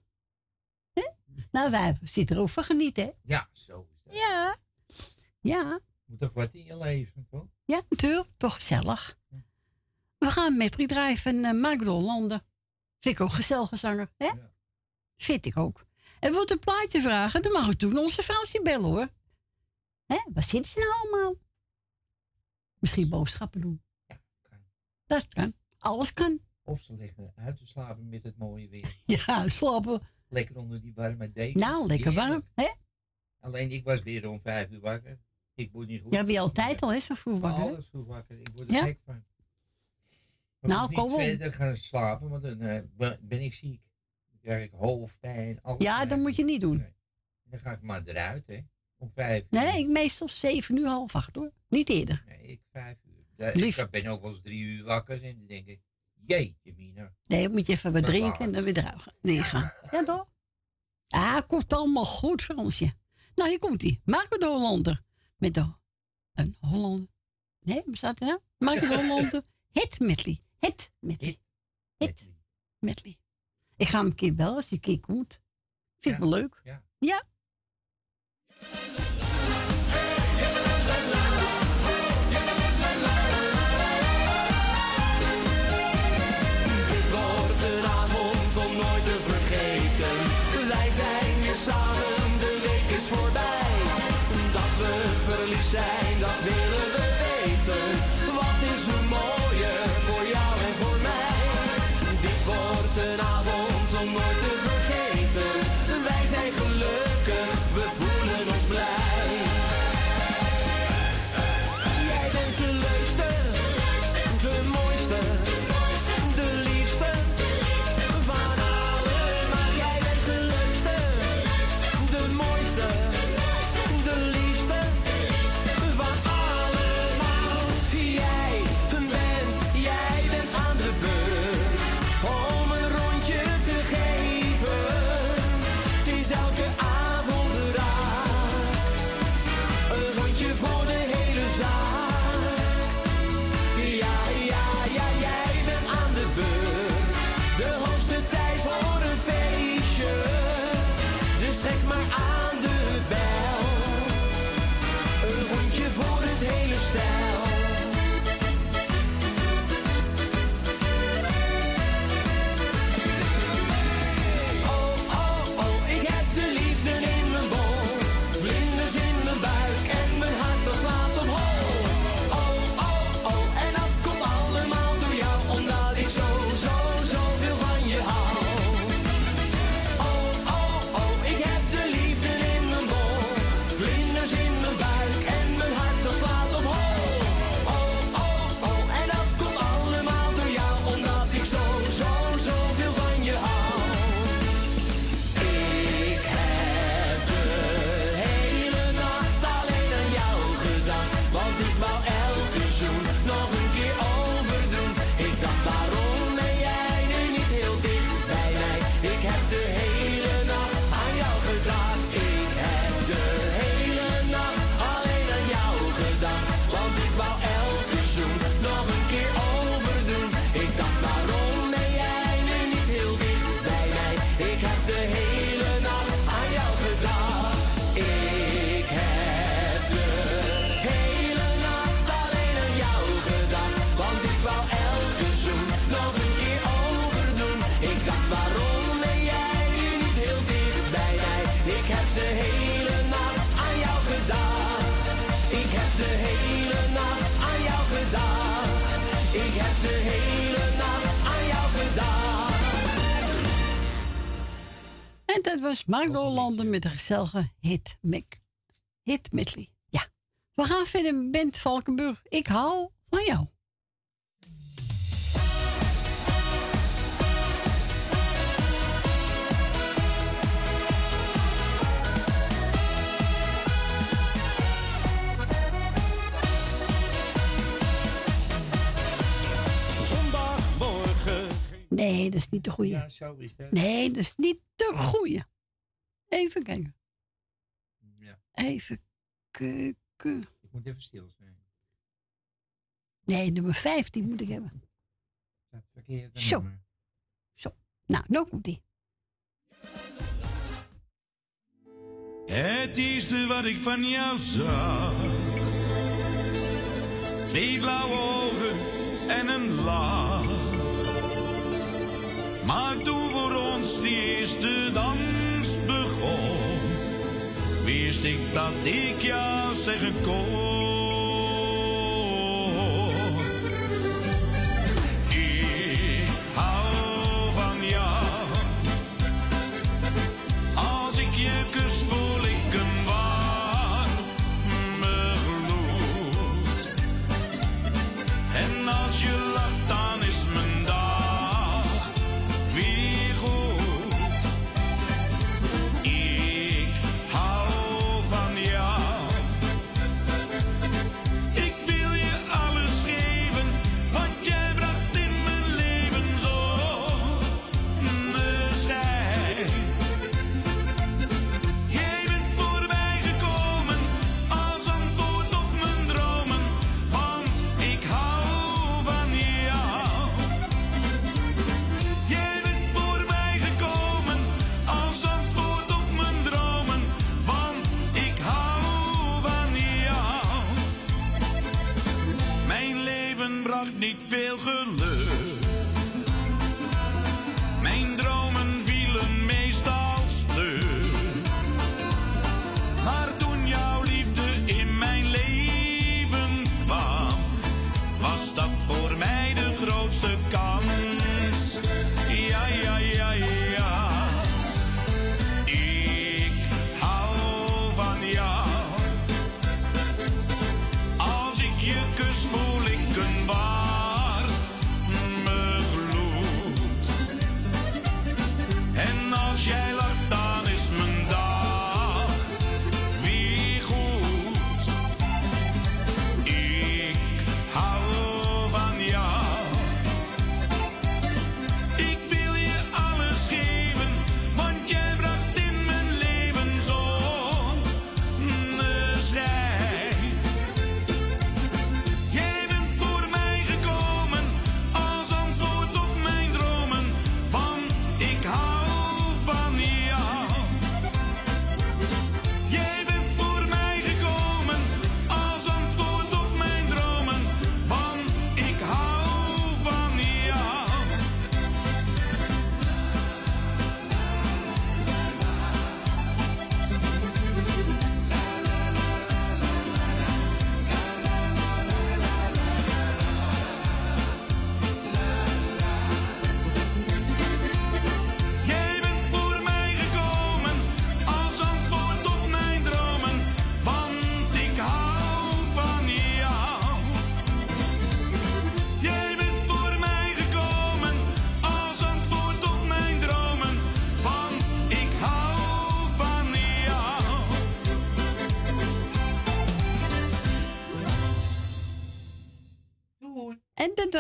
S5: Nou, wij zitten er ook van genieten, hè?
S3: Ja, zo is dat.
S5: Ja. Ja.
S3: Moet toch wat in je leven, toch?
S5: Ja, natuurlijk. Toch gezellig. We gaan met draaien van uh, Mark de Hollander. Vind ik ook gezellige zanger, hè? Vind ik ook. En wilt een plaatje vragen, dan mag u toen onze Fransje bellen, hoor. Hè? Waar zitten ze nou allemaal? Misschien boodschappen doen. Dat kan. Alles kan.
S3: Of ze liggen uit te slapen met het mooie weer.
S5: Ja, slapen.
S3: Lekker onder die warme deken.
S5: Nou, lekker warm, hè?
S3: Alleen ik was weer om vijf uur wakker. Ik word niet goed.
S5: Ja, wie altijd al is zo vroeg wakker?
S3: Alles vroeg wakker. Ik word er
S5: Ja?
S3: gek van. Maar
S5: Nou,
S3: ik
S5: kom op.
S3: verder gaan slapen, want dan eh, ben- ben ik ziek. Dan krijg ik hoofdpijn. Alles
S5: Ja, dat moet je niet doen.
S3: Dan ga ik maar eruit, hè. Om vijf uur.
S5: Nee, ik meestal zeven uur, half acht, hoor. Niet eerder.
S3: Nee, ik vijf uur. Ja,
S5: Lief.
S3: Ik ben ook wel eens drie uur wakker en dan denk ik, jeetje mina.
S5: Nee, dan moet je even wat drinken en dan weer gaan. Nee, gaan. Ja, toch? Ah, komt allemaal goed, Fransje. Nou, hier komt hij. Marco de Hollander. Met de, een Hollander. Nee, staat hij nou? Marco de Hollander. Het medley. Het medley. Het medley. Ik ga hem een keer bellen als hij een keer komt. Vind ik wel leuk.
S3: Ja.
S5: Ja.
S15: Dit dat
S5: was Mark Hollander met de gezellige hit, Mac. hit medley. Ja. We gaan verder met Bent Valkenburg. Ik hou van jou.
S4: Zondagmorgen.
S5: Nee, dat is niet de goeie.
S3: Ja, zo is dat.
S5: Nee, dat is niet de goeie. Even kijken.
S3: Ja.
S5: Even kijken.
S3: moet even stil zijn.
S5: Nee, nummer 15 moet ik hebben.
S3: Dat verkeerde
S5: Zo.
S3: nummer.
S5: Zo. Nou, nou komt die.
S4: Het eerste wat ik van jou zag. Twee blauwe ogen en een lach. Maar toen voor ons die eerste dans begon, wist ik dat ik jou zeggen kon.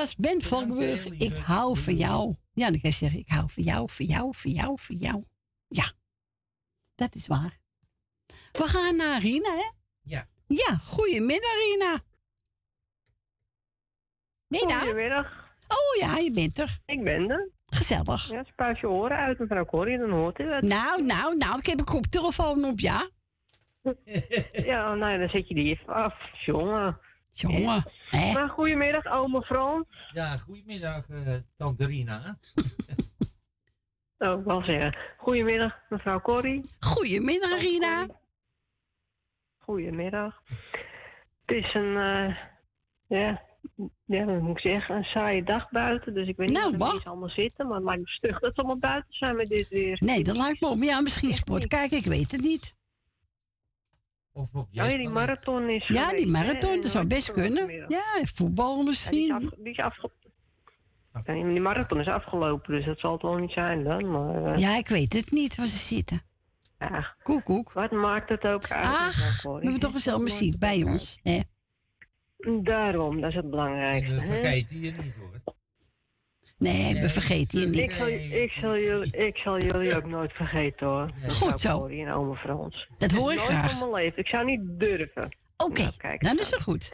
S4: Was
S5: Ben Valkenburg. Ik hou van jou. Ja, dan kan je zeggen, ik hou van jou, van jou, van jou, van jou. Ja, dat is waar. We gaan naar Rina, hè?
S3: Ja.
S5: Ja, goedemiddag Rina. Je daar?
S16: Goedemiddag.
S5: Oh ja, je bent er.
S16: Ik ben er.
S5: Gezellig.
S16: Ja, spuit je oren uit, mevrouw Corrie, dan hoort u het.
S5: Nou, nou, nou, ik heb een koptelefoon op, ja.
S16: Ja, nou, dan zet je die even af. Jongen.
S5: Jongen, hè?
S16: Maar goedemiddag, oma Frans.
S3: Ja, goedemiddag, eh tante Rina.
S16: Oh, ik wil zeggen. Goedemiddag, mevrouw Corrie.
S5: Goedemiddag, Rina.
S16: Goedemiddag. Het is een, eh, ja, ja, wat moet ik zeggen, een saaie dag buiten. Dus ik weet niet
S5: Nou,
S16: hoe de
S5: wacht.
S16: mensen allemaal zitten, maar het lijkt me stug dat ze allemaal buiten zijn met dit weer.
S5: Nee, dat lijkt me op. Ja, misschien sport. Kijk, ik weet het niet.
S3: Of op
S16: Oh ja, die marathon is
S5: Ja,
S16: geweest,
S5: die marathon, dat zou best kunnen. Ja, voetbal
S16: Ja, die is,
S5: misschien.
S16: af, die is afge... Ja, die marathon is afgelopen, dus dat zal het wel niet zijn dan. Maar, eh,
S5: Ja, ik weet het niet waar ze zitten.
S16: Ja.
S5: Koek, koek.
S16: Wat maakt het ook uit?
S5: Ach, we hebben toch gezellig muziek bij ons. Hè?
S16: Daarom, dat is het belangrijkste.
S3: We vergeten je niet hoor.
S5: Nee, we vergeten je
S16: Ik
S5: niet.
S16: zal, ik, zal jullie, ik zal jullie ook nooit vergeten hoor.
S5: Goed zo.
S16: Corrie en oma Frans.
S5: Dat hoor ik
S16: nooit
S5: graag.
S16: van mijn leven. Ik zou niet durven.
S5: Oké,
S16: Nou,
S5: dan is het goed.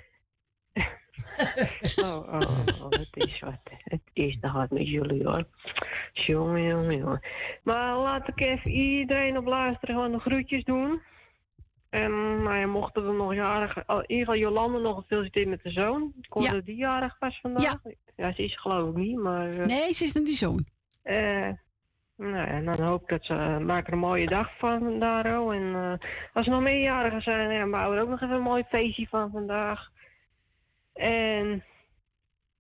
S16: Oh, oh, oh, het is wat. Het is te hard met jullie hoor. Jongen, jongen, jongen. Maar laat ik even iedereen op luisteren gewoon de groetjes doen. En nou ja, mochten we nog jarig... Oh, in ieder geval Jolande nog gefeliciteerd met de zoon. Ik hoorde die jarig was vandaag. Ja. ze is geloof ik niet, maar... eh,
S5: Nee, ze is nog die zoon.
S16: eh, nou ja, dan hoop ik dat ze eh, maken er een mooie dag van Daro. En eh, als er nog meerjarigen zijn, ja, bouwen we er ook nog even een mooi feestje van vandaag. En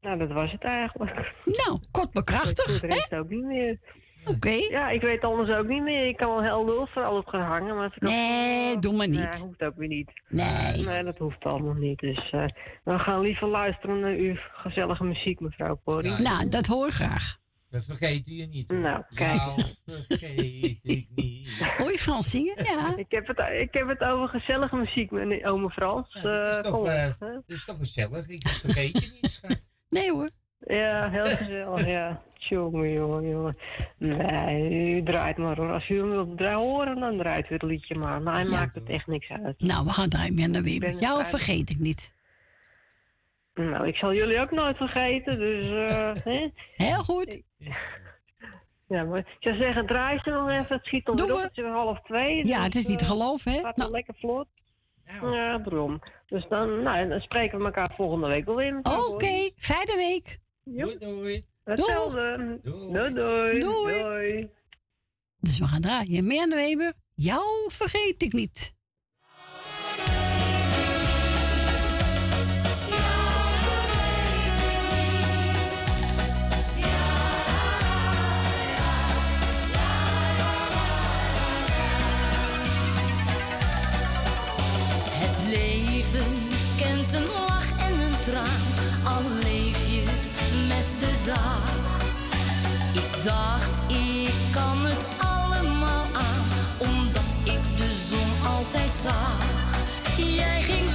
S16: nou, dat was het eigenlijk.
S5: Nou, kort maar krachtig.
S16: De rest ook niet meer.
S5: Oké.
S16: Ja, ik weet anders ook niet meer. Ik kan wel heel lul voor alles gaan hangen. Maar als ik
S5: nee, doe maar niet.
S16: Nee, hoeft ook weer niet.
S5: Nee.
S16: Nee, dat hoeft allemaal niet. Dus eh, we gaan liever luisteren naar uw gezellige muziek, mevrouw Corrie.
S5: Nou, dat hoor ik graag.
S3: Dat vergeet je niet. hoor.
S16: Nou, kijk.
S3: Nou, vergeet ik niet.
S5: Hoor je Frans zingen? Ja.
S16: Ik heb het, ik heb het over gezellige muziek, met ome Frans.
S3: dat is
S16: Eh,
S3: toch,
S16: op, hè?
S3: Dat is toch gezellig? Ik vergeet je niet, schat.
S5: Nee hoor.
S16: Ja, heel gezellig, ja. Jongen, jongen, jongen. Nee, u draait maar hoor. Als u hem wilt horen, dan draait u het liedje maar. Mij maakt het echt niks uit.
S5: Nou, we gaan draaien meer naar weer. Jou
S16: er
S5: vergeet ik niet.
S16: Nou, ik zal jullie ook nooit vergeten, dus... eh, hè?
S5: Heel goed.
S16: Ja, maar ik zou zeggen, draai ze nog even. Het schiet op, het is half twee.
S5: Ja, het is niet te
S16: eh,
S5: geloven, hè?
S16: gaat
S5: Nou.
S16: lekker vlot. Ja, daarom. Dus dan, nou, dan spreken we elkaar volgende week wel weer.
S5: Oké, fijne week.
S3: Doei, doei.
S16: Hetzelfde. Doei, doei.
S5: Doei.
S16: doei.
S5: Dus we gaan draaien. Meer naar Weber. Jou vergeet ik niet.
S10: Dacht, ik kan het allemaal aan, omdat ik de zon altijd zag. Jij ging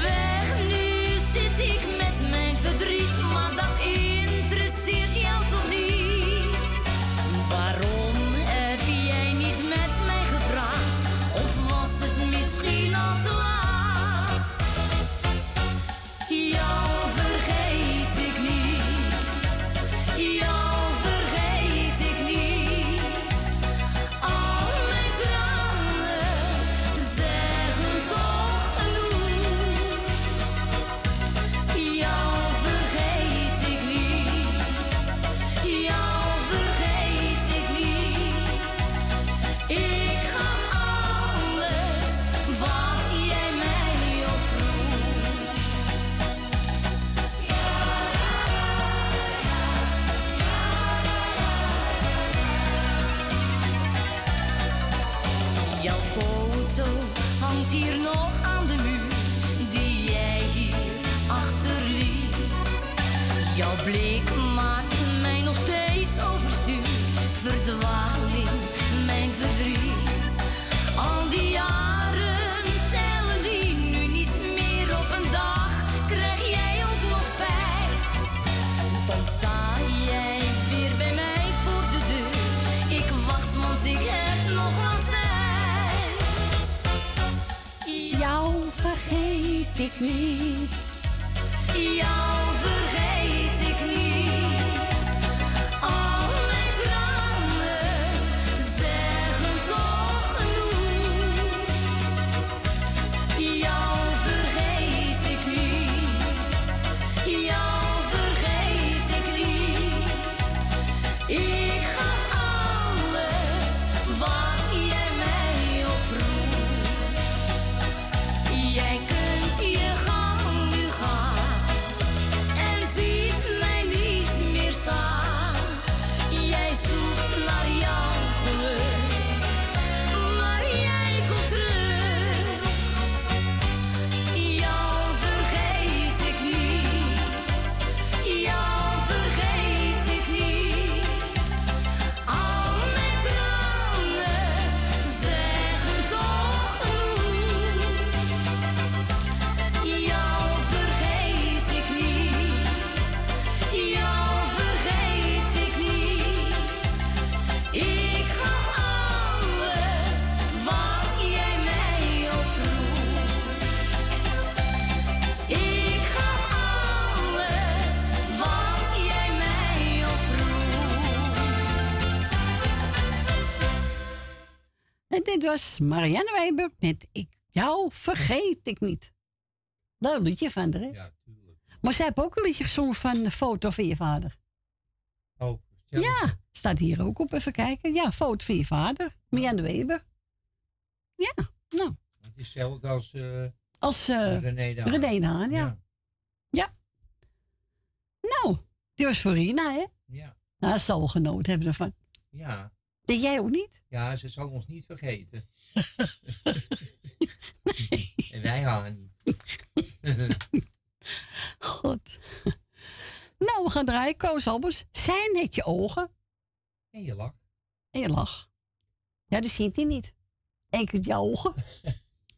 S10: vergeet ik
S5: Was Marianne Weber met Ik jou vergeet ik niet. Leuk liedje van haar, hè?
S3: Ja,
S5: Maar zij heeft ook een liedje gezongen van de foto van je vader.
S3: Oh,
S5: Ja, staat hier ook op. Even kijken. Ja, foto van je vader. Marianne Weber. Ja, nou.
S3: Het is hetzelfde als eh
S5: Als eh
S3: René de Haan.
S5: René de Haan, ja. ja. Nou, die was voor Rina, hè?
S3: Ja.
S5: Nou, ze zal wel genoten hebben ervan.
S3: Ja.
S5: Deed jij ook niet?
S3: Ja, ze zal ons niet vergeten. En wij haar niet.
S5: God. nou, we gaan draaien. Koos Albers. Zijn het je ogen?
S3: En je lach.
S5: En je lach. Ja, dat ziet hij niet. Enkel je ogen.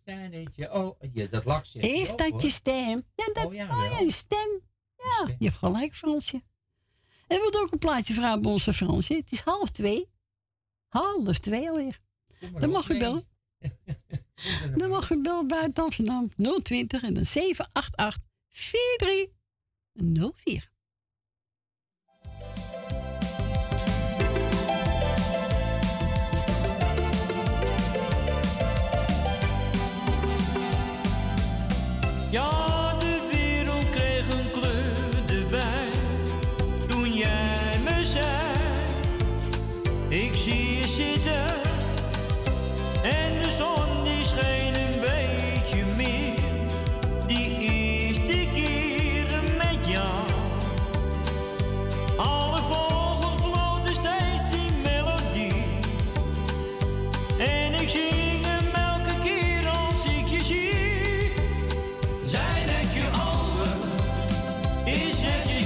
S3: Zijn het je oh, ja, dat lach zegt
S5: Is dat je stem? Ja, dat,
S3: Oh, ja,
S5: oh, ja, je stem. Ja, je hebt gelijk, Fransje. En we ook een plaatje vragen bij onze Fransje. Het is half twee. Half twee alweer. Dan mag u bellen. Dan mag u bellen buiten Amsterdam 020 en dan 788 4304.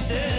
S11: Het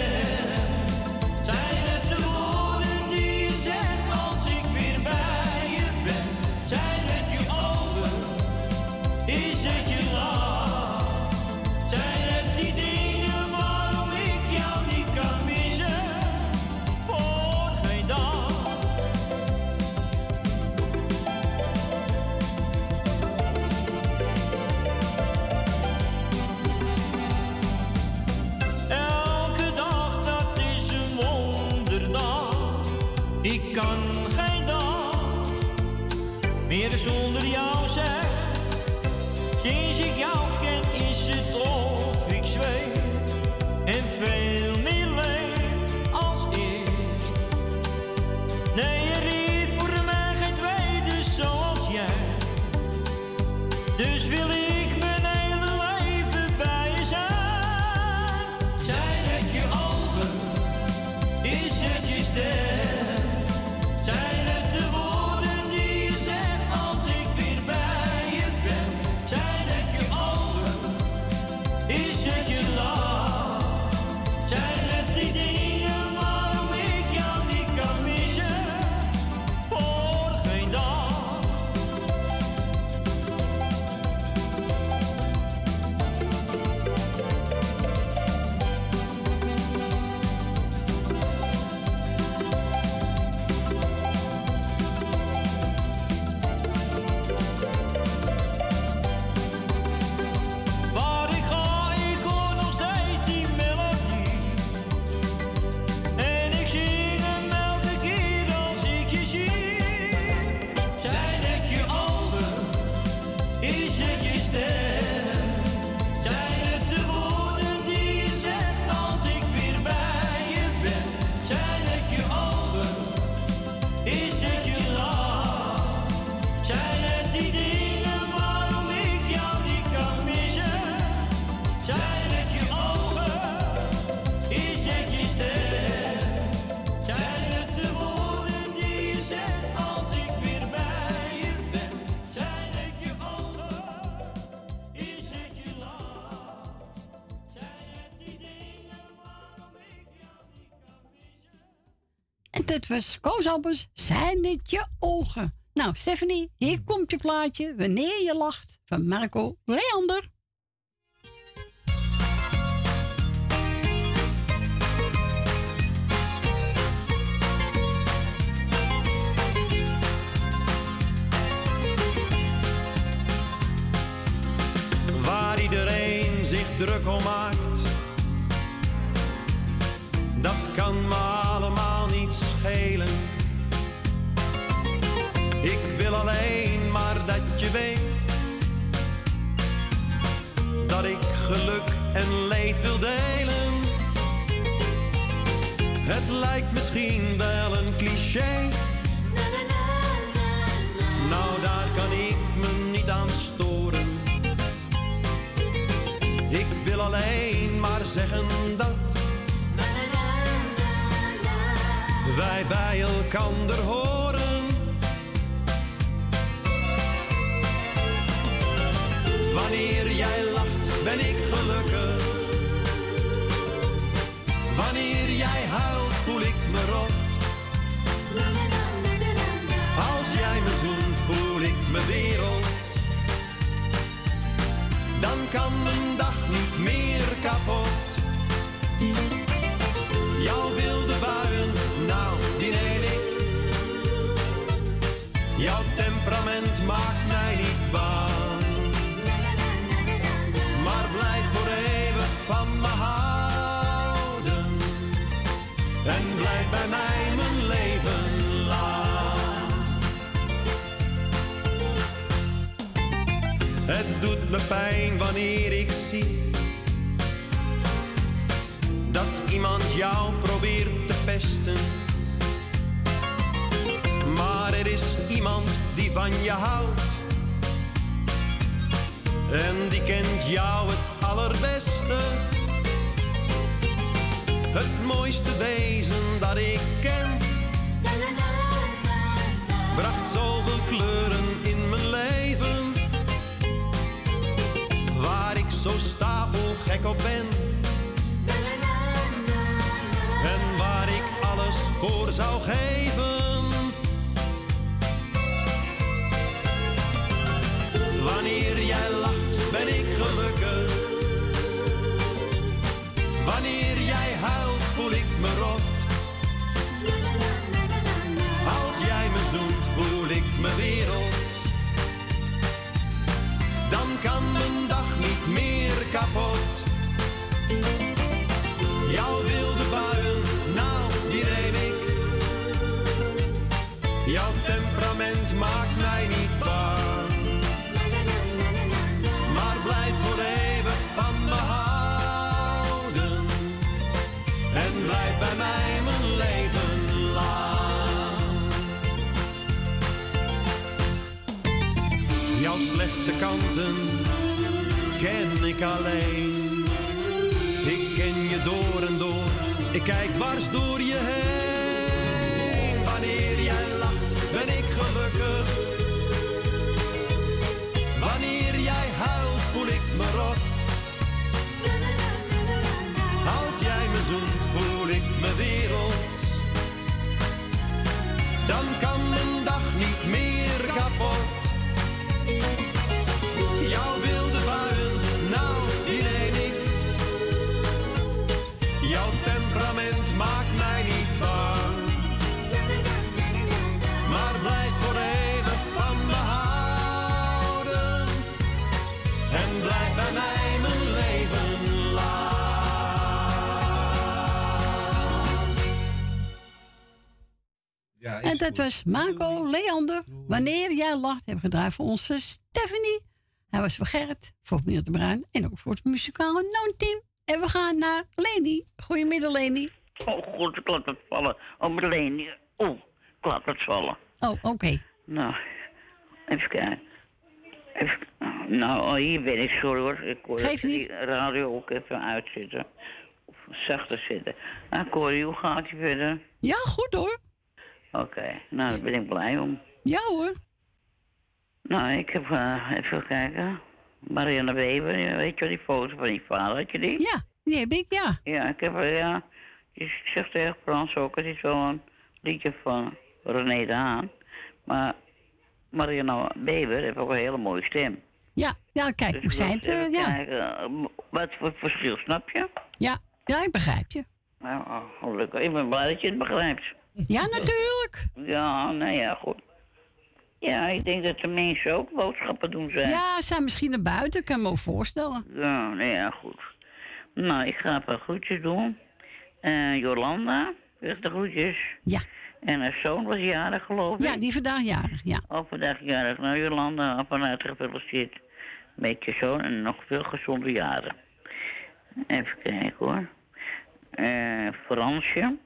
S11: En
S5: dit was Koos Albers. Zijn dit je ogen? Nou, Stephanie, hier komt je plaatje. Wanneer je lacht. Van Marco Leander.
S17: Ik alleen.
S15: Ik ken je door en door, ik kijk dwars door je heen. Wanneer jij lacht, ben ik gelukkig. Wanneer jij huilt, voel ik me rot. Als jij me zoent, voel ik me wereld. Dan kan mijn dag niet meer kapot. En
S5: dat was Marco Leander. Wanneer jij lacht, hebben we gedraaid voor onze Stephanie. Hij was voor Gerrit, voor meneer de Bruin en ook voor het muzikale noonteam. En we gaan naar Leni. Goedemiddag, Leni.
S18: Oh god, ik laat het vallen. Oh, Marleen. Oh, ik laat het vallen.
S5: Oh, oké.
S18: Nou, even kijken. Even, nou, oh, hier ben ik, sorry hoor. Ik hoor even
S5: niet.
S18: die radio ook even uitzitten. Of zachter zitten. Nou, Corrie, hoe gaat het verder?
S5: Ja, goed hoor.
S18: Oké, nou, daar ben ik blij om.
S5: Ja hoor.
S18: Nou, ik heb eh, even kijken. Marianne Weber, ja, weet je wel, die foto van die vader, had je die?
S5: Ja, die heb ik, ja.
S18: Ja, ik heb er, ja. Je zegt tegen Frans ook, het is wel een liedje van René de Haan. Maar Marianne Weber heeft ook een hele mooie stem.
S5: Ja, ja kijk, hoe
S18: Dus
S5: zij
S18: ik
S5: het, eh, ja.
S18: kijken, eh, wat voor verschil, snap je?
S5: ja. Ja, ik begrijp je.
S18: Nou, oh, gelukkig. Ik ben blij dat je het begrijpt.
S5: Ja, natuurlijk.
S18: Ja, nou ja, goed. Ja, ik denk dat de mensen ook boodschappen doen zijn.
S5: Ja, ze zijn misschien naar buiten, kan ik me ook voorstellen.
S18: Ja, nou ja, goed. Nou, ik ga even groetjes doen. Eh Jolanda, zeg de groetjes.
S5: Ja.
S18: En haar zoon was jarig, geloof ik.
S5: Ja, die vandaag jarig, ja.
S18: Oh, vandaag jarig. Nou, Jolanda, harte gefeliciteerd met je zoon en nog veel gezonde jaren. Even kijken hoor. Eh Fransje,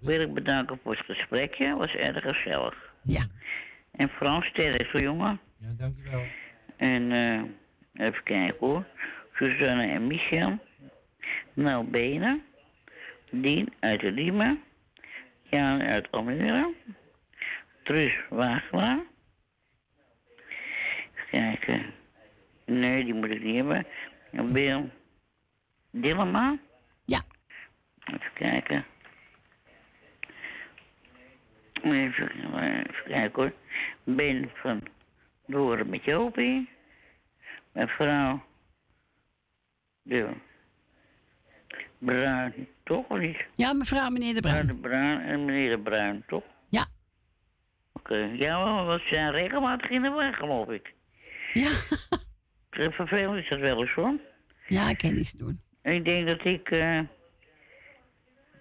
S18: wil ik bedanken voor het gesprekje. Was erg gezellig.
S5: Ja.
S18: En Frans, sterk zo jongen.
S3: Ja, dankjewel.
S18: En eh, even kijken hoor. Suzanne en Michel. Nel Benen. Dien uit de Diemen. Jan uit Almere. Truus Wagelaar. Even kijken. Nee, die moet ik niet hebben. En Wil Dillema.
S5: Ja.
S18: Even kijken. Even, even kijken hoor. Ben van Doren met Jopie. Mevrouw de Bruin, toch of niet?
S5: Ja, mevrouw, meneer de Bruin.
S18: de Bruin en meneer de Bruin, toch?
S5: Ja.
S18: Oké, ja, we zijn regelmatig in de weg, geloof ik.
S5: Ja.
S18: Vervelend is dat wel eens hoor.
S5: Ja, ik kan niets doen.
S18: Ik denk dat ik. eh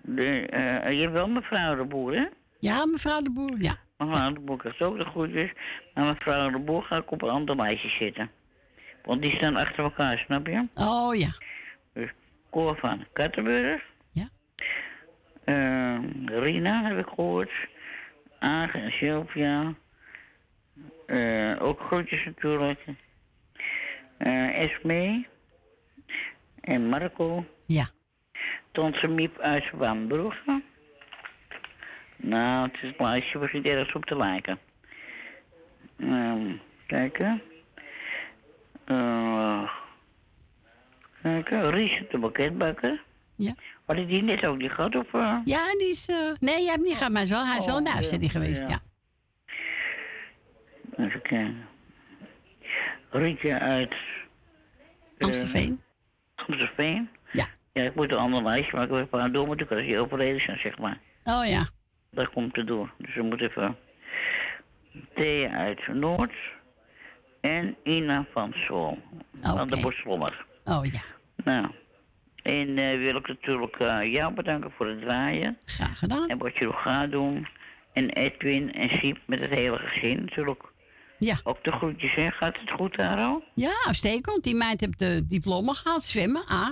S18: de, eh, je hebt wel mevrouw de Boer, hè?
S5: Ja, mevrouw de Boer, ja.
S18: Mevrouw de Boer krijgt ook de groetjes. Maar mevrouw de Boer ga ik op een ander lijstje zitten. Want die staan achter elkaar, snap je?
S5: Oh ja.
S18: Dus Cor van Kattenburg.
S5: Ja.
S18: Eh, Rina heb ik gehoord. Aag en Sylvia. Eh, ook groetjes natuurlijk. Eh Esme. En Marco.
S5: Ja.
S18: Tante Miep uit Zwaanbrugge. Nou, het is was niet ergens op te lijken. Ehm kijken. Eh kijken. Ries de pakketbakker.
S5: Ja.
S18: Had ik die net ook niet gehad? Of, eh?
S5: Ja, die is... eh, nee, jij hebt niet gehad, maar wel, hij is wel in de
S18: Oh,
S5: uitzending
S18: ja,
S5: geweest,
S18: ja.
S5: ja.
S18: Even kijken. Rietje uit...
S5: Amstelveen.
S18: Amstelveen?
S5: Ja.
S18: Ja, ik moet een ander lijstje maken. Ik heb door moeten als die overleden zijn, zeg maar.
S5: Oh ja.
S18: Dat komt er door. Dus we moeten even... Thea uit Noord. En Ina van Sol. Van de. Boslommer.
S5: Oh ja.
S18: Nou. En eh, wil ik natuurlijk eh, jou bedanken voor het draaien.
S5: Graag gedaan.
S18: En wat je nog gaat doen. En Edwin en Siep met het hele gezin natuurlijk.
S5: Ja.
S18: Ook de groetjes, hè? Gaat het goed daar al?
S5: Ja, uitstekend. Die meid heeft de diploma gehaald, zwemmen, ah.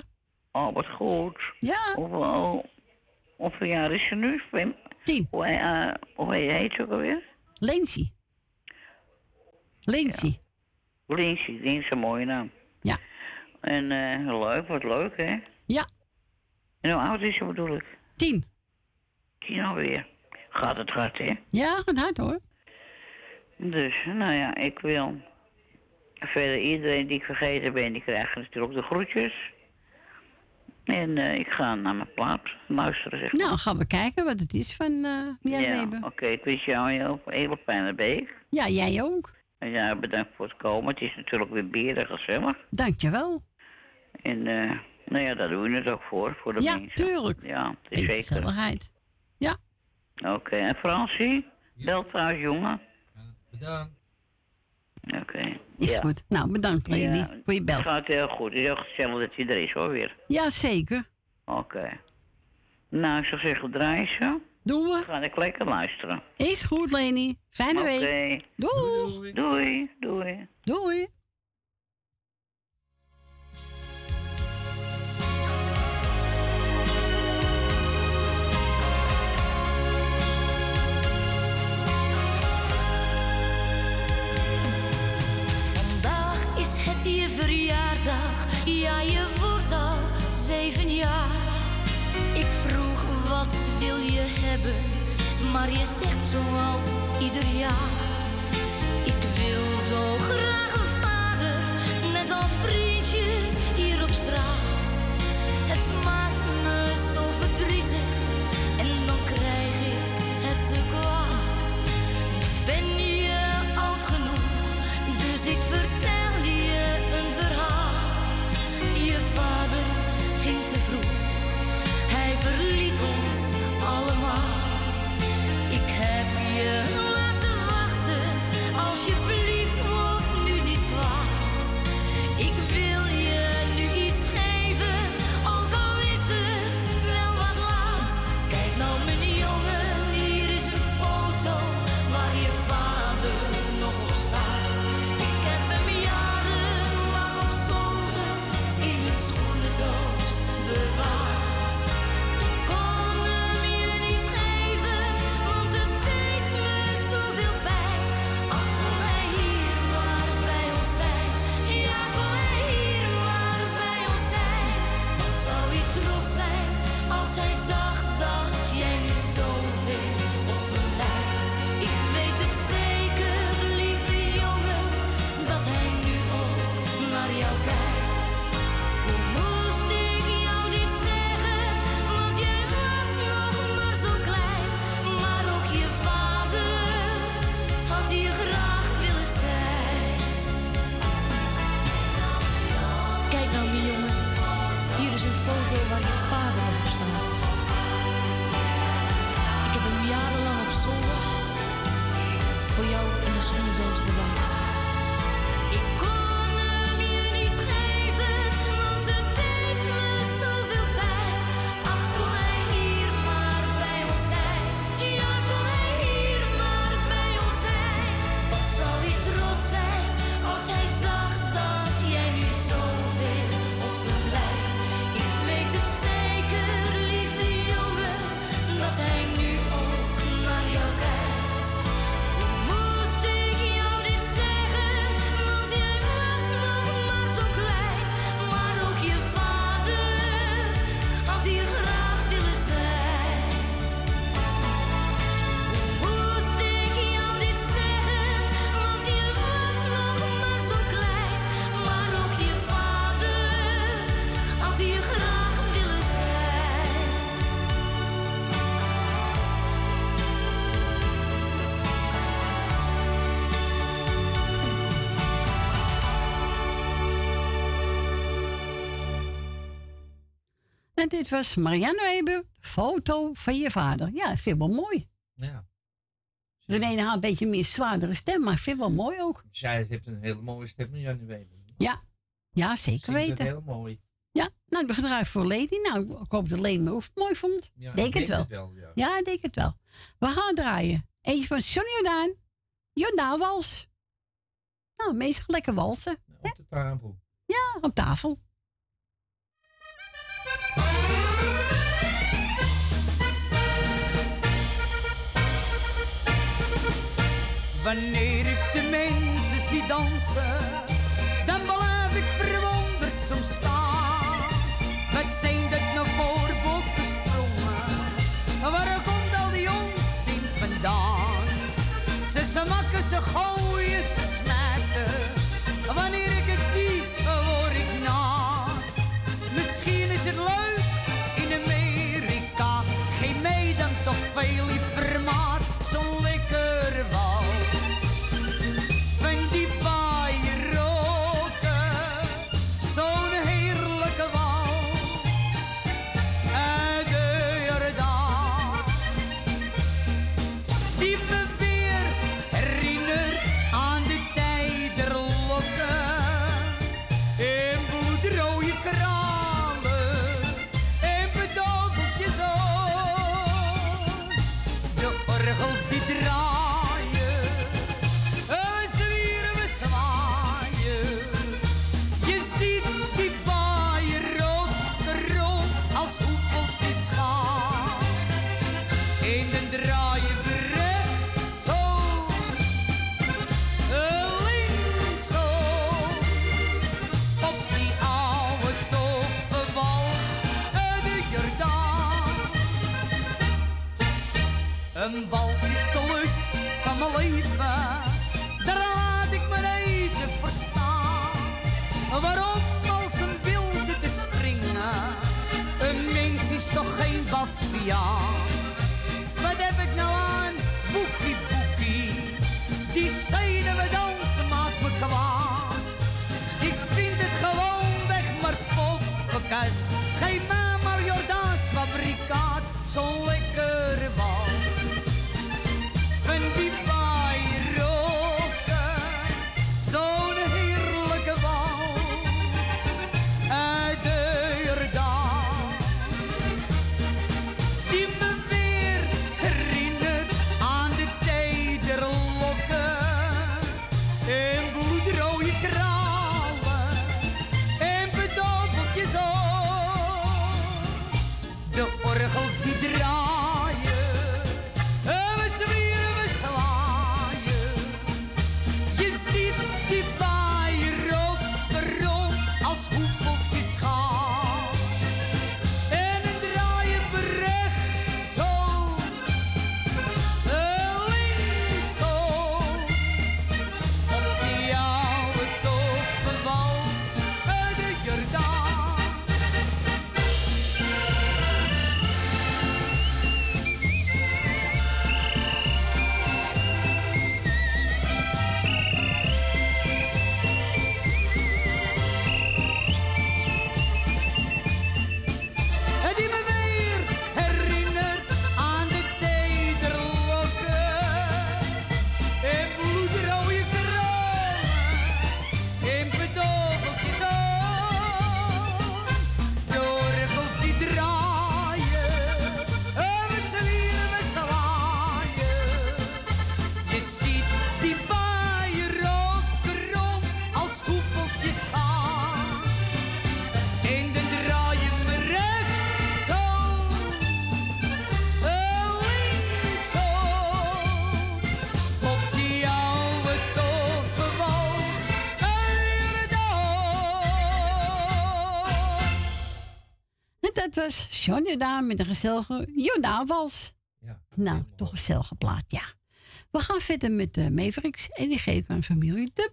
S18: Oh, wat goed.
S5: Ja.
S18: Hoeveel, hoeveel jaar is ze nu? Zwem?
S5: Tien.
S18: Hoe, eh, hoe heet ze ook alweer?
S5: Lindsay. Lindsay.
S18: Lindsay, die is een mooie naam.
S5: Ja.
S18: En eh, leuk, wat leuk, hè?
S5: Ja.
S18: En hoe oud is ze bedoel ik?
S5: Tien.
S18: Tien alweer. Gaat het hard, hè?
S5: Ja, gaat hard hoor.
S18: Dus, nou ja, ik wil verder iedereen die ik vergeten ben, die krijgt natuurlijk de groetjes. En eh, ik ga naar mijn plaat luisteren, zeg maar.
S5: Nou, gaan we kijken wat het is van uh, Jan
S18: ja,
S5: Weber.
S18: oké. Ik wens jou een heel, hele fijne week.
S5: Ja, jij ook.
S18: En ja, bedankt voor het komen. Het is natuurlijk weer beren gezellig.
S5: Dankjewel.
S18: En eh, nou ja, daar doen we het ook voor, voor de
S5: Ja,
S18: mensen.
S5: tuurlijk.
S18: Ja, het is zeker.
S5: Gezelligheid. Ja.
S18: Oké, en Francie? Bel trouwens, jongen.
S3: Bedankt.
S18: Oké.
S5: Is
S18: ja.
S5: goed. Nou, bedankt Lady
S18: Ja,
S5: voor je bel.
S18: Het gaat heel goed. Het is heel gezellig dat hij er is hoor weer.
S5: Ja, zeker.
S18: Oké. Nou, ik zou zeggen, draai ze.
S5: Doen we.
S18: Ga ik lekker luisteren.
S5: Is goed, Leni. Fijne
S18: Oké.
S5: week. Doei.
S18: Doei. Doei.
S5: Doei.
S10: Vandaag ja je wordt al zeven jaar. Ik vroeg wat wil je hebben, maar je zegt zoals ieder jaar. Ik wil zo graag een vader, net als vriendjes hier op straat. Het maakt
S19: Dit was
S5: Marianne Weber, foto van je vader. Ja, ik vind wel mooi.
S3: Ja.
S5: De ene had een beetje meer zwaardere stem, maar ik vind wel mooi ook.
S3: Zij heeft een hele mooie stem, Marianne Weber.
S5: Ja, ja zeker weten.
S3: heel mooi.
S5: Ja, nou, ik gaan voor Lady. Nou, ik hoop dat Lady me ook mooi vond.
S3: Ja,
S5: denk,
S3: ik denk het wel. Ja.
S5: ja, denk het wel. We gaan draaien. Eentje van Johnny Jordaan. Jordaan Wals. Nou, meestal lekker walsen.
S3: Op de tafel.
S5: Ja, op tafel.
S20: Wanneer ik de mensen zie dansen, dan blijf ik verwonderd soms staan. Het zijn dat nou voor bokkensprongen? Waar komt al die onzin vandaan? Ze, ze maken ze gewoon.
S21: jonge John Jordaan met een gezellige Jordaanwals.
S3: Ja,
S21: nou, toch een gezellige plaat, ja. We gaan verder met de Mavericks en die geven aan familie de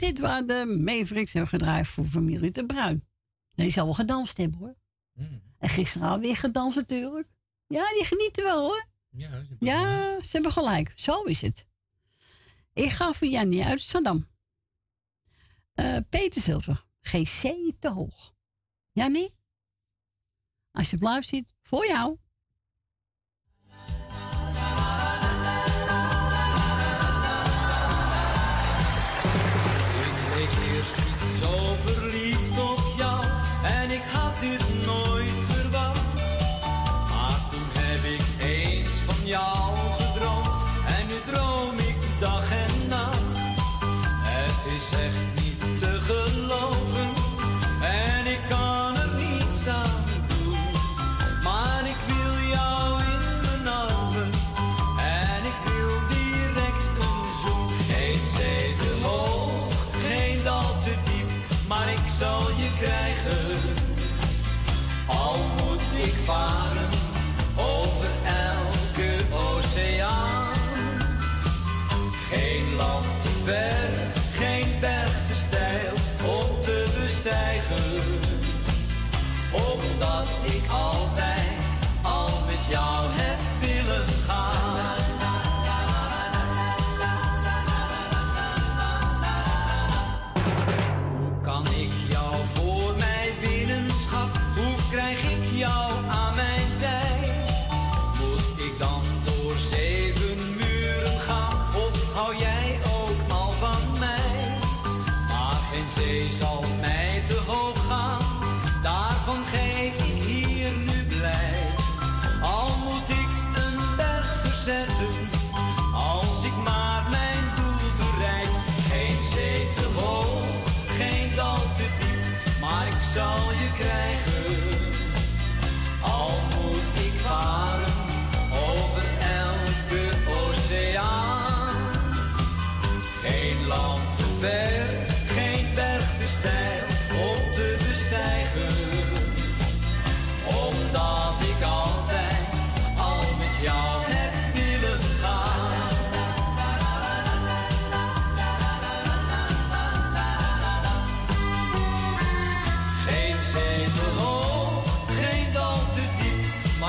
S21: dit waren de Mavericks hebben gedraaid voor familie De Bruin. Die zal wel gedanst hebben hoor. Hmm. En gisteren alweer gedanst natuurlijk. Ja, die genieten wel hoor.
S3: Ja ze,
S21: ja, ze hebben gelijk. Zo is het. Ik ga voor Jannie uit Zandam. Uh, eh, Peter Zilver, GC te hoog. Jannie, als je blauw ziet, voor jou.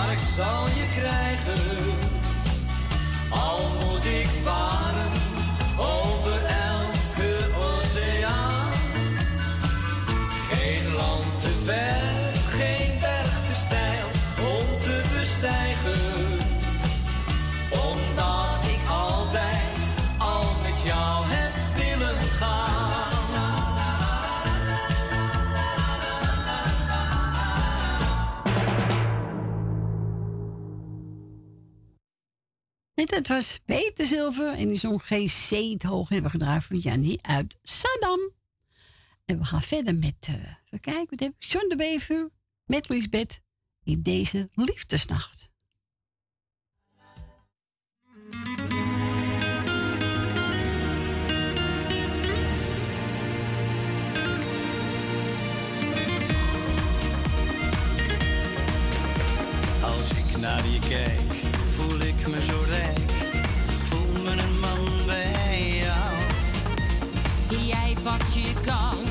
S12: maar ik zal je krijgen. Al moet ik varen
S5: het? Was Peter Zilver en die zong geen zeet hoog. En we gedraaid van Jannie uit Saddam. En we gaan verder met, uh, kijken, wat heb ik? John de Bever met Lisbeth in deze liefdesnacht.
S15: Als ik naar je kijk me zo rijk. Voel me een man bij jou.
S10: Jij wat je
S12: kan.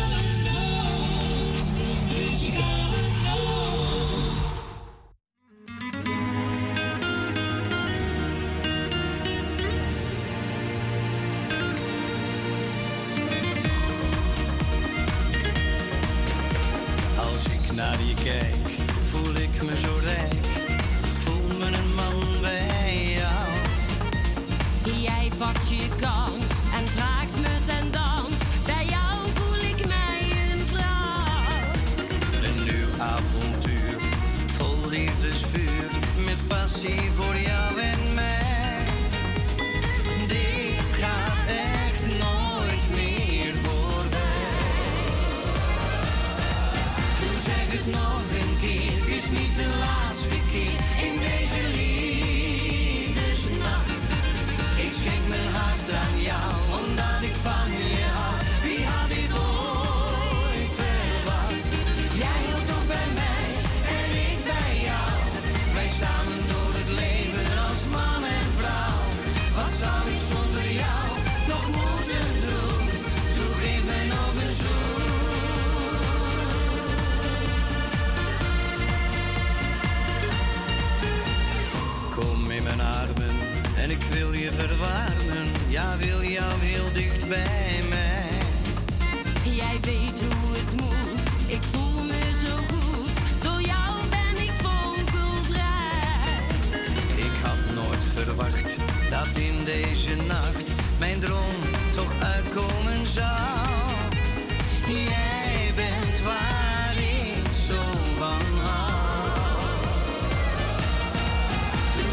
S15: je
S10: kans en draagt met ten dans. Bij jou voel ik mij een vrouw.
S15: Een nieuw avontuur, vol liefdesvuur, met passie voor jou en mij. Dit gaat echt nooit meer voorbij.
S12: Toen zeg het nog een keer, het is niet
S15: te laat. Ja wil jou heel dicht bij mij.
S10: Jij weet hoe het moet, ik voel me zo goed. Door jou ben ik vogelvrij.
S15: Ik had nooit verwacht dat in deze nacht mijn droom toch uitkomen zou. Jij bent waar ik zo van hou.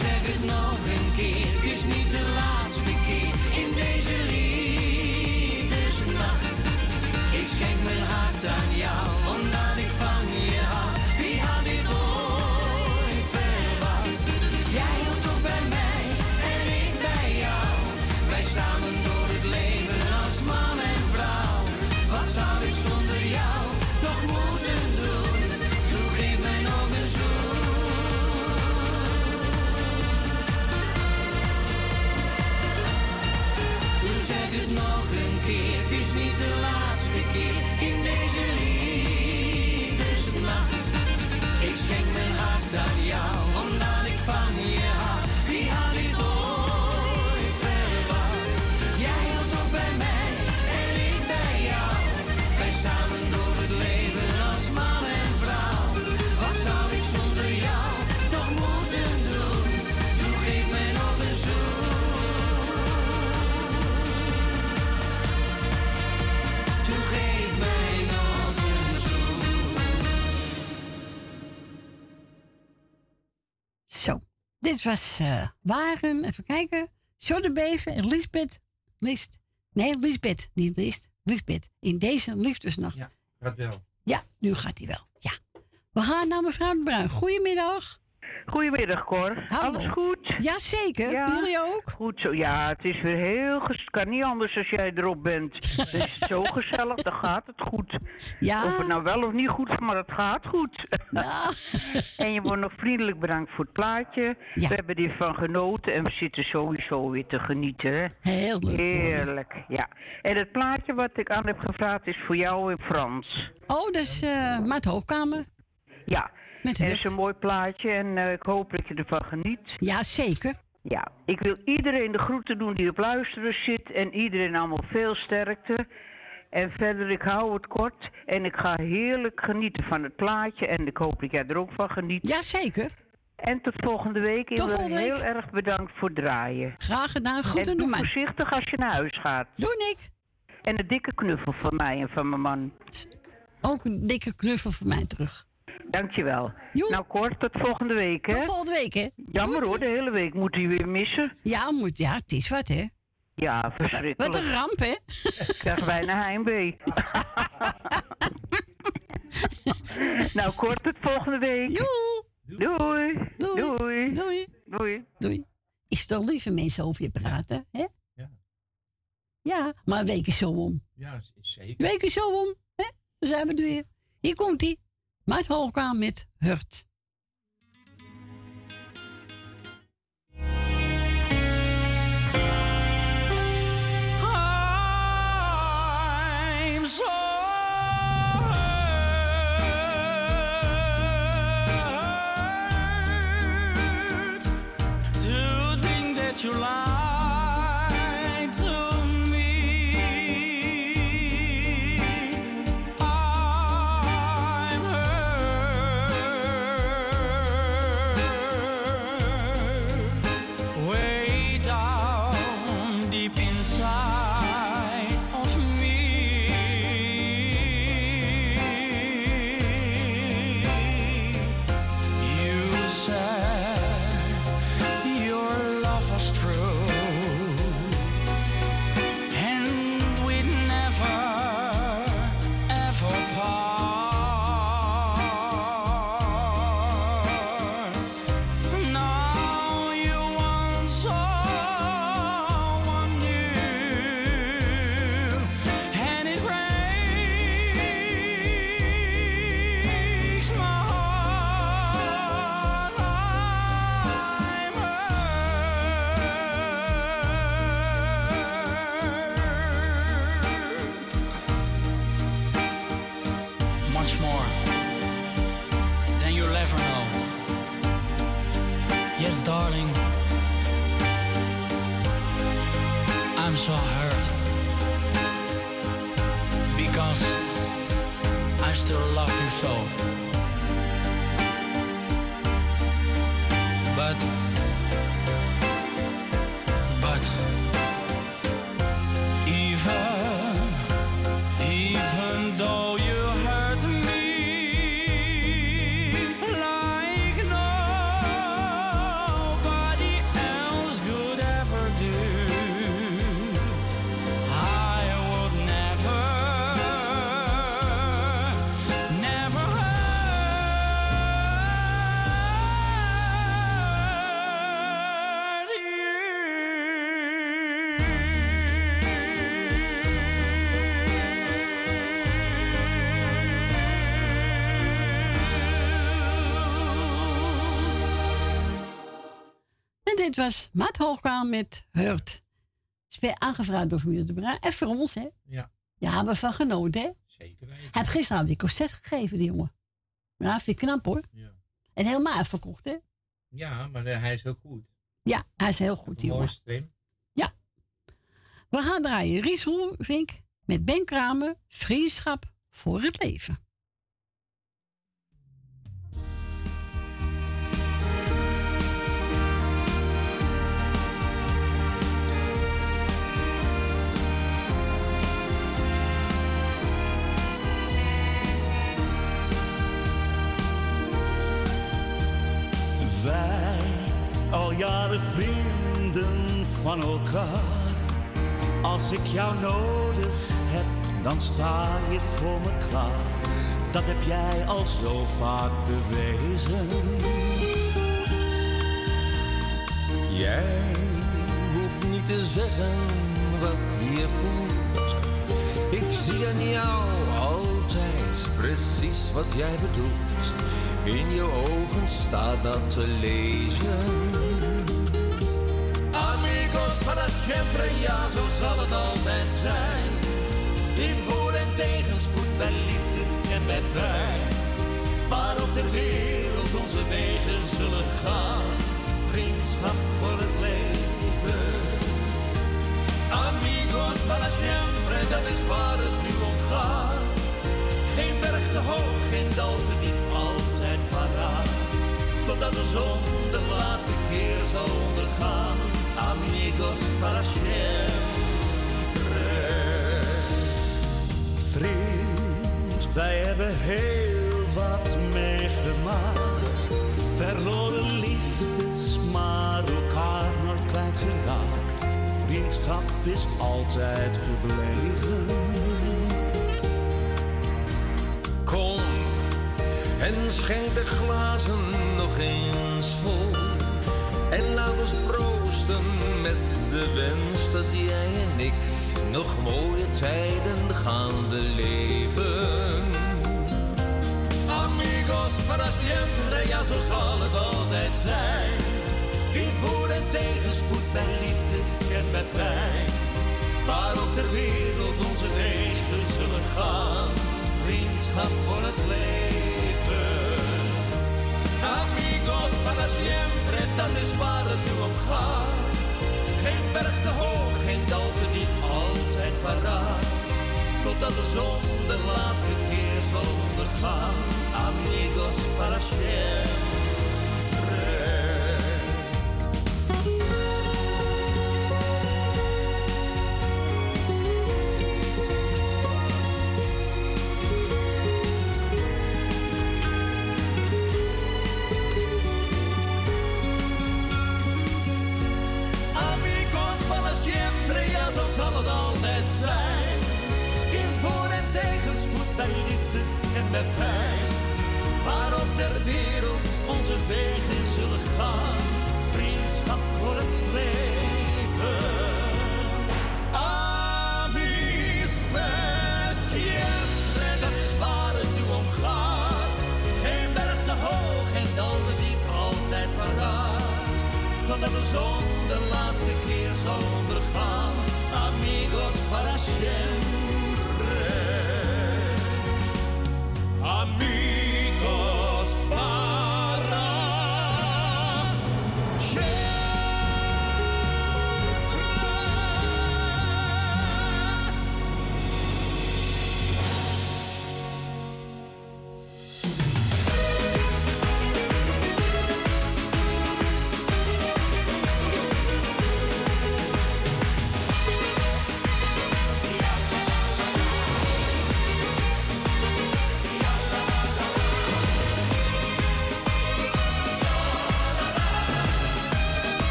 S15: Zeg het nog een keer, het is niet de laatste aan jou, omdat ik van je hou. Wie had dit ooit verwacht? Jij hield toch bij mij en ik bij jou. Wij samen door het leven als man en vrouw. Wat zou ik zonder jou nog moeten doen? Toen mij nog een Toen zeg het nog een keer, het is niet de laatste keer in deze liefdesnacht. Ik schenk mijn hart aan jou, dit
S5: was Waren, even kijken. Beven en Lisbeth. List. Nee, Lisbeth, niet List. Lisbeth. In deze liefdesnacht. Ja,
S3: Gaat wel.
S5: nu gaat hij wel. Ja. We gaan naar mevrouw de Bruin. Goedemiddag.
S22: Goedemiddag, Cor.
S5: Hallo.
S22: Alles goed?
S5: Jazeker. Jullie ook?
S22: Goed zo. Ja, het is weer heel... Het kan niet anders als jij erop bent. Het is zo gezellig, dan gaat het goed.
S5: Ja.
S22: Of het nou wel of niet goed is, maar het gaat goed. en je wordt nog vriendelijk bedankt voor het plaatje. We hebben ervan genoten en we zitten sowieso weer te genieten. hè.
S5: Heel leuk.
S22: Heerlijk, ja. En het plaatje wat ik aan heb gevraagd is voor jou in Frans.
S5: Oh, dat is eh Maat Hoogkamer.
S22: Ja,
S5: Met
S22: het is een mooi plaatje en eh, ik hoop dat je ervan geniet.
S5: Ja, zeker.
S22: Ja, ik wil iedereen de groeten doen die op luisteren zit en iedereen allemaal veel sterkte. En verder, ik hou het kort en ik ga heerlijk genieten van het plaatje en ik hoop dat jij er ook van geniet.
S5: Ja, zeker.
S22: En tot volgende week.
S5: Tot
S22: ik wil heel
S5: week.
S22: erg bedankt voor het draaien.
S5: Graag gedaan. Goed
S22: en
S5: en
S22: doe
S5: maar.
S22: voorzichtig als je naar huis gaat.
S5: Doe ik.
S22: En een dikke knuffel van mij en van mijn man.
S5: Ook een dikke knuffel voor mij terug.
S22: Dankjewel. Nou kort, tot volgende week hè.
S5: Tot volgende week hè.
S22: Jammer hoor, de hele week moet hij weer missen.
S5: Ja, moet, ja, het is wat hè.
S22: Ja, verschrikkelijk.
S5: Wat een ramp hè.
S22: Ik krijg bijna heimwee. nou, kort tot volgende week. Doei. Doei.
S5: Doei.
S22: Doei.
S5: Doei. Ik stel liever mensen over je praten, hè? Ja. maar een week is zo om.
S3: Ja, zeker.
S5: Een week is zo om, hè? Dan zijn we er weer. Hier komt ie. Maat Holka met Hurt.
S23: Was
S5: Maat Hoogkaal met Hurt. Is weer aangevraagd door familie de Bruin. En voor ons, hè?
S3: Ja.
S5: Ja, hebben we van genoten, hè?
S3: Zeker weten.
S5: Heeft gisteren weer concert gegeven, die jongen. Ja, vind ik knap, hoor.
S3: Ja.
S5: En helemaal uitverkocht, hè?
S3: Ja, maar eh, hij is ook goed.
S5: Ja, hij is heel goed, die jongen.
S3: Wim.
S5: Ja. We gaan draaien Ries Roelvink met Ben Kramer. Vriendschap voor het leven.
S24: Al jaren vrienden van elkaar. Als ik jou nodig heb, dan sta je voor me klaar. Dat heb jij al zo vaak bewezen.
S15: Jij hoeft niet te zeggen wat je voelt. Ik zie aan jou altijd precies wat jij bedoelt. In je ogen staat dat te lezen.
S11: Amigos para siempre, ja, zo zal het altijd zijn. In voor- en tegenspoed, bij liefde en bij pijn. Waarop ter wereld onze wegen zullen gaan. Vriendschap voor het leven. Amigos para siempre, dat is waar het nu om gaat. Geen berg te hoog, geen dal te diep, altijd paraat. Totdat de zon de laatste keer zal ondergaan. Amigos para siempre.
S24: Vriend, wij hebben heel wat meegemaakt. Verloren liefdes, maar elkaar nooit kwijtgeraakt. Vriendschap is altijd gebleven.
S15: En schenk de glazen nog eens vol. En laat ons proosten met de wens dat jij en ik nog mooie tijden gaan beleven.
S11: Amigos para siempre, ja zo zal het altijd zijn. In voor- en tegenspoed, bij liefde en bij pijn. Waarop ter wereld onze wegen zullen gaan. Vriendschap voor het leven. Para siempre, dat is waar het nu om gaat. Geen berg te hoog, geen dal te diep, altijd paraat. Totdat de zon de laatste keer zal ondergaan. Amigos para siempre.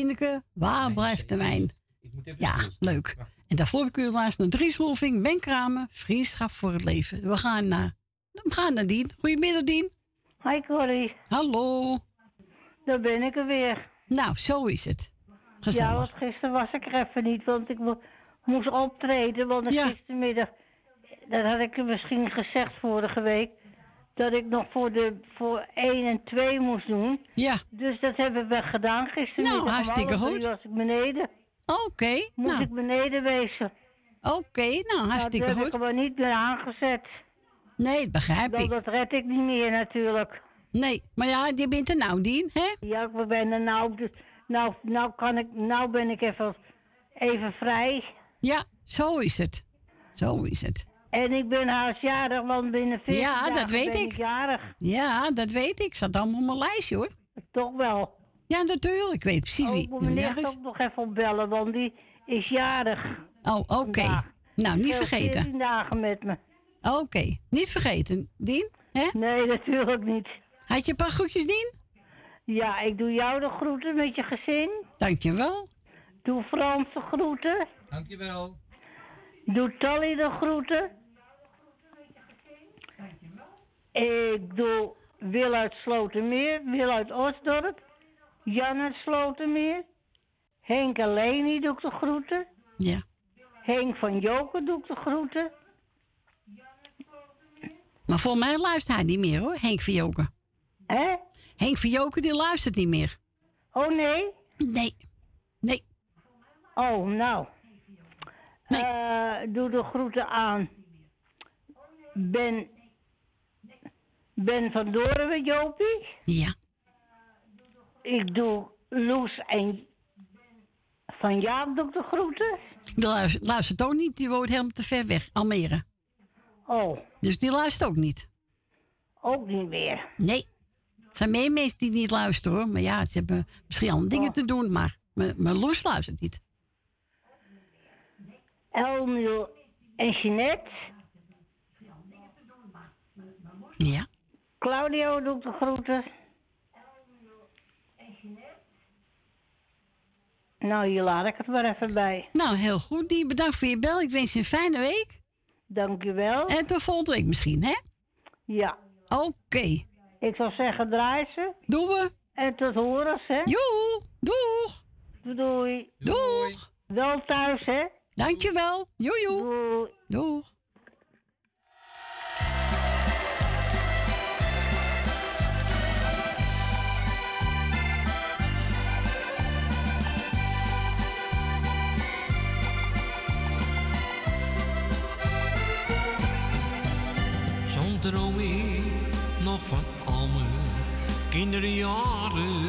S5: Sineke. Waar blijft de wijn? Ja, leuk. En daarvoor heb ik u laatst naar Dries Rolving, Ben Kramer, Vriendschap voor het Leven. We gaan naar, we gaan naar Dien. Goedemiddag, Dien.
S25: Hi Corrie.
S5: Hallo.
S25: Daar ben ik er weer.
S5: Nou, zo is het. Gezellig.
S25: Ja, want gisteren was ik er even niet, want ik mo- moest optreden. Want gistermiddag, dat had ik u misschien gezegd vorige week, dat ik nog voor, de, voor 1 en 2 moest doen.
S5: Ja.
S25: Dus dat hebben we gedaan gistermiddag.
S5: Nou, hartstikke goed.
S25: was ik beneden.
S5: Oké,
S25: Moest
S5: nou.
S25: ik beneden wezen.
S5: Oké, nou, hartstikke
S25: dat heb
S5: goed.
S25: ik niet meer aangezet.
S5: Nee, dat begrijp ik.
S25: dat red ik niet meer natuurlijk.
S5: Nee, maar ja, je bent er nou, Dien, hè?
S25: Ja, ik ben er nou, dus, nou, nou, kan ik, nou ben ik even, even vrij.
S5: Ja, zo is het. Zo is het.
S25: En ik ben haastjarig, want binnen 14
S5: Ja, dat
S25: dagen
S5: weet
S25: ben
S5: ik.
S25: ik jarig.
S5: Ja, dat weet ik. Zat allemaal op mijn lijstje, hoor.
S25: Toch wel.
S5: Ja, natuurlijk. Ik weet precies
S25: Oh,
S5: wie
S25: ik moet meneer nog even opbellen, want die is jarig.
S5: Oh, oké. Nou, niet vergeten.
S25: 14 dagen met me.
S5: Oké, niet vergeten. Dien, hè?
S25: Nee, natuurlijk niet.
S5: Had je een paar groetjes, Dien?
S25: Ja, ik doe jou de groeten met je gezin.
S5: Dankjewel.
S25: Doe Frans de groeten.
S3: Dankjewel.
S25: Doe Tally de groeten. Ik doe Wil uit Slotermeer, Wil uit Osdorp, Jan uit Slotermeer, Henk en Leni doe ik de groeten.
S5: Ja.
S25: Henk van Joken doe ik de groeten.
S5: Maar voor mij luistert hij niet meer, hoor. Henk Verjoken.
S25: Hè?
S5: Henk Verjoken, die luistert niet meer.
S25: Oh nee?
S5: Nee. Nee.
S25: Oh, nou. Eh, doe de groeten aan. Ben. Ben van Doren met Jopie.
S5: Ja.
S25: Ik doe Loes en. Van Jaap doe ik de groeten.
S5: Die luistert, luistert ook niet, die woont helemaal te ver weg. Almere.
S25: Oh.
S5: Dus die luistert ook niet.
S25: Ook niet meer.
S5: Nee. Er zijn meer mensen die niet luisteren hoor. Maar ja, ze hebben misschien andere dingen te doen. Maar mijn mijn Loes luistert niet.
S25: Elmiel en Jeanette.
S5: Ja.
S25: Claudio doet de groeten. Nou, hier laat ik het maar even bij.
S5: Nou, heel goed. Die bedankt voor je bel. Ik wens je een fijne week.
S25: Dank je wel.
S5: En tot volgende week misschien, hè?
S25: Ja.
S5: Oké.
S25: Ik zou zeggen, draai ze.
S5: Doen we.
S25: En tot horen, hè?
S5: Joe. Doeg.
S25: Doei.
S5: Doeg.
S25: Wel thuis, hè?
S5: Dankjewel. Joe, joe.
S25: Doei.
S5: Doeg.
S11: Droom ik nog van al mijn kinderjaren.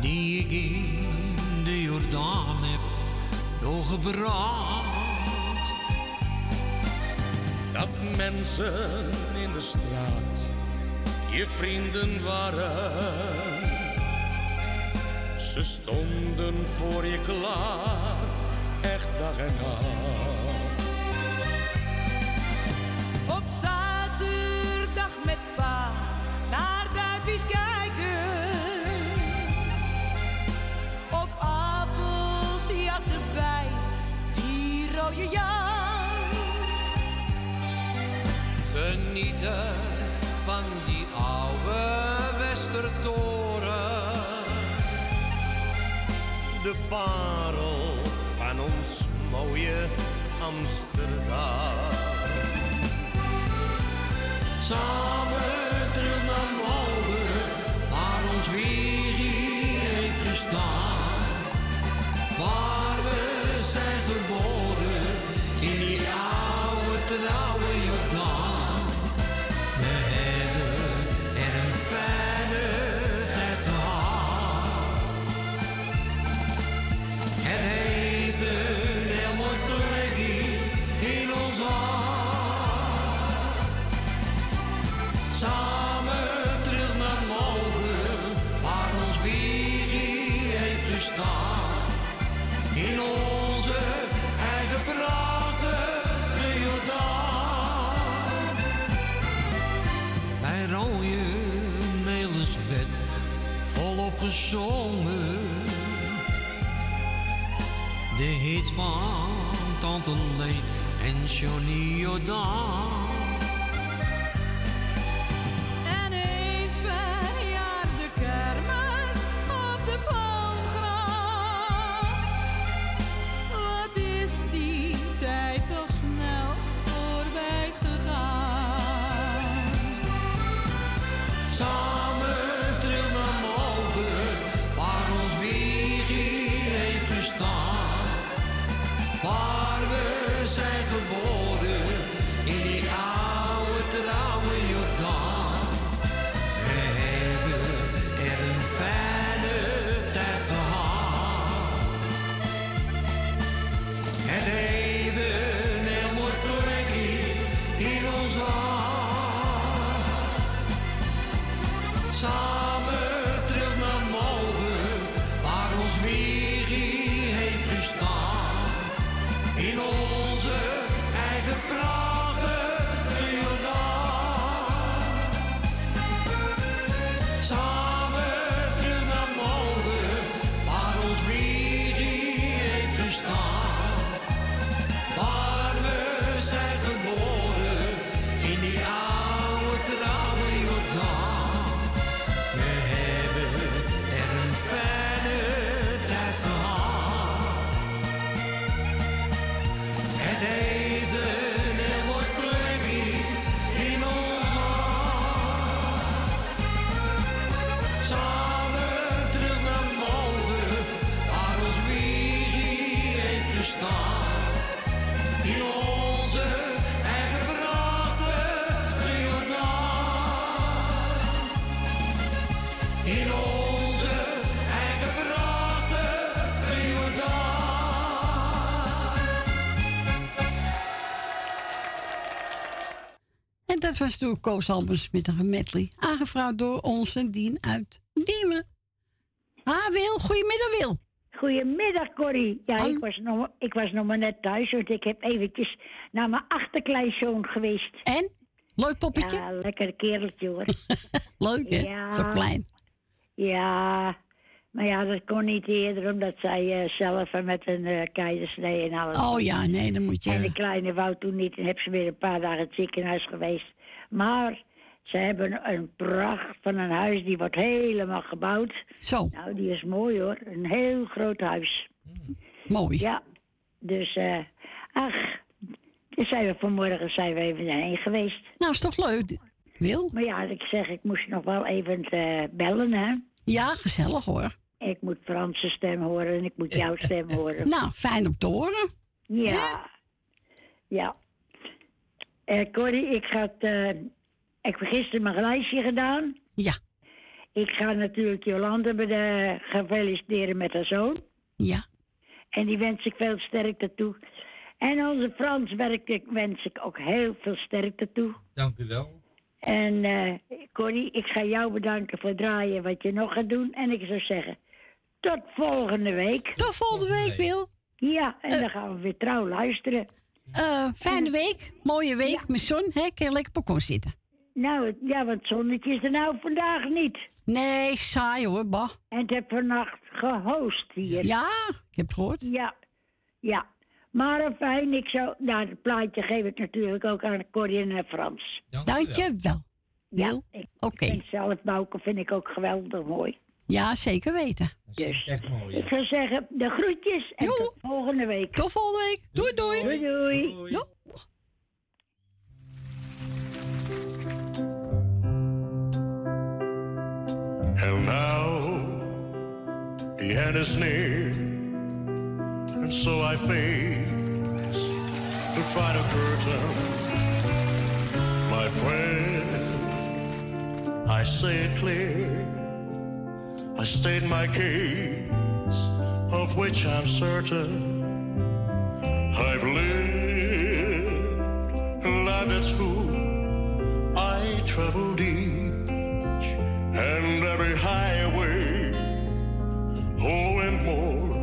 S11: Die ik in de Jordaan heb doorgebracht.
S4: Dat mensen in de straat je vrienden waren. Ze stonden voor je klaar, echt dag en nacht.
S20: Kijken. Of appels had erbij, die rode jan.
S26: Genieten van die oude Westertoren.
S17: De parel van ons mooie Amsterdam.
S11: Samen geboren, in die oude trouwe Tante Leen en
S5: Dat was door Koos Albers met een medley. Aangevraagd door onze Dien uit Diemen. Ah, Wil. Goedemiddag, Wil.
S27: Goedemiddag, Corrie. Ja, ik was, nog, ik was nog maar net thuis, want ik heb eventjes naar mijn achterkleinzoon geweest.
S5: En? Leuk poppetje?
S27: Ja, lekker kereltje hoor.
S5: Leuk, hè?
S27: Ja.
S5: Zo klein.
S27: ja, maar ja, dat kon niet eerder, omdat zij eh, zelf met een eh keizersnee en alles.
S5: Oh ja, nee, dan moet je...
S27: En de kleine wou toen niet en heb ze weer een paar dagen het ziekenhuis geweest. Maar ze hebben een pracht van een huis, die wordt helemaal gebouwd.
S5: Zo.
S27: Nou, die is mooi hoor. Een heel groot huis.
S5: Mooi.
S27: Ja, dus, eh ach, dus zijn we vanmorgen zijn we even heen geweest.
S5: Nou, is toch leuk, Wil?
S27: Maar ja, ik zeg, ik moest nog wel even eh, bellen, hè.
S5: Ja, gezellig hoor.
S27: Ik moet Franse stem horen en ik moet jouw stem horen.
S5: Nou, fijn om te horen.
S27: Ja. Ja. Eh Corrie, ik ga het, eh, ik heb gisteren mijn lijstje gedaan.
S5: Ja.
S27: Ik ga natuurlijk Jolande de gaan feliciteren met haar zoon.
S5: Ja.
S27: En die wens ik veel sterkte toe. En onze Frans werk, wens ik ook heel veel sterkte toe.
S3: Dank u wel.
S27: En eh Corrie, ik ga jou bedanken voor het draaien wat je nog gaat doen. En ik zou zeggen, tot volgende week.
S5: Tot volgende week, Wil.
S27: Ja, en dan gaan we weer trouw luisteren.
S5: Eh, fijne week, mooie week met zon. Hè? Kun je lekker op balkon zitten.
S27: Nou, ja, want het zonnetje is er nou vandaag niet.
S5: Nee, saai hoor, bah.
S27: En het heb vannacht gehost hier.
S5: Ja, ik heb het gehoord.
S27: Ja, ja. Maar fijn, ik zou... Nou, het plaatje geef ik natuurlijk ook aan Corrie en Frans.
S5: Dank je wel.
S27: Ja, ik
S5: Oké.
S27: vind zelf bouken vind ik ook geweldig mooi.
S5: Ja, zeker weten.
S27: Dus
S3: Echt mooi.
S27: ik zou zeggen, de groetjes en tot volgende week.
S5: Tot volgende week. Doei, doei.
S27: Doei, doei.
S5: Doei.
S4: And now the end is near, and so I face the final curtain. My friend, I say it clear. I state my case, of which I'm certain. I've lived a life that's full. I traveled each and every highway. Oh, and more,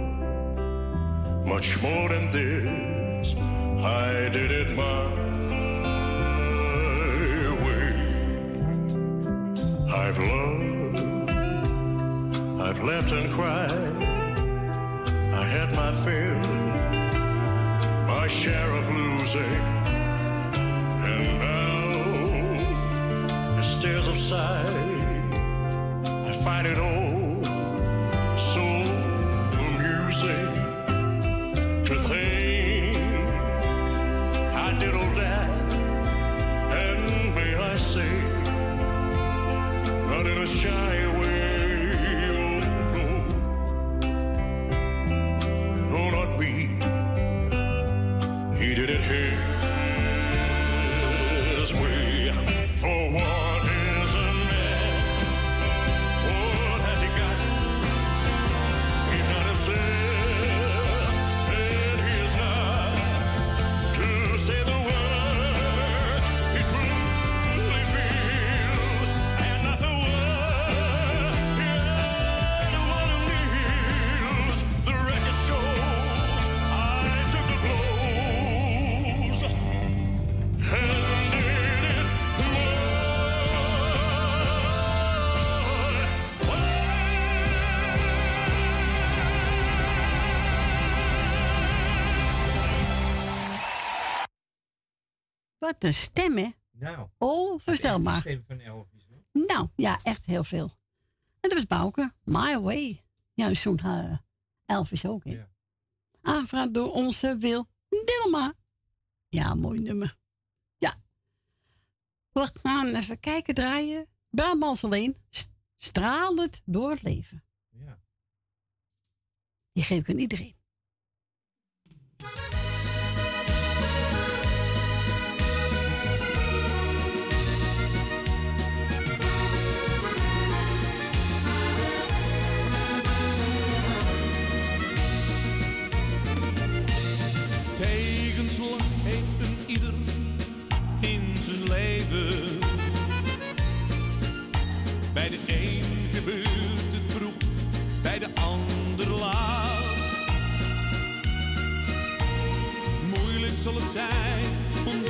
S4: much more than this. I did it my way. I've loved, I've laughed and cried. I had my fill, my share of losing. And now, the stairs of sight, I find it all
S5: Wat een stem, hè?
S3: Nou.
S5: Onvoorstelbaar.
S3: Geschreven van Elvis. hoor.
S5: Nou, ja, echt heel veel. En dat was Bouke. My Way. Ja, zo'n uh, Elvis ook, hè? Aangevraagd door onze Wil Dilma. Ja, mooi nummer. Ja. We gaan even kijken, draaien. Brabants alleen. st- Stralend door het leven.
S3: Ja.
S5: Die geef ik aan iedereen.
S1: Tegenslag heeft een ieder in zijn leven. Bij de een gebeurt het vroeg, bij de ander laat. Moeilijk zal het zijn om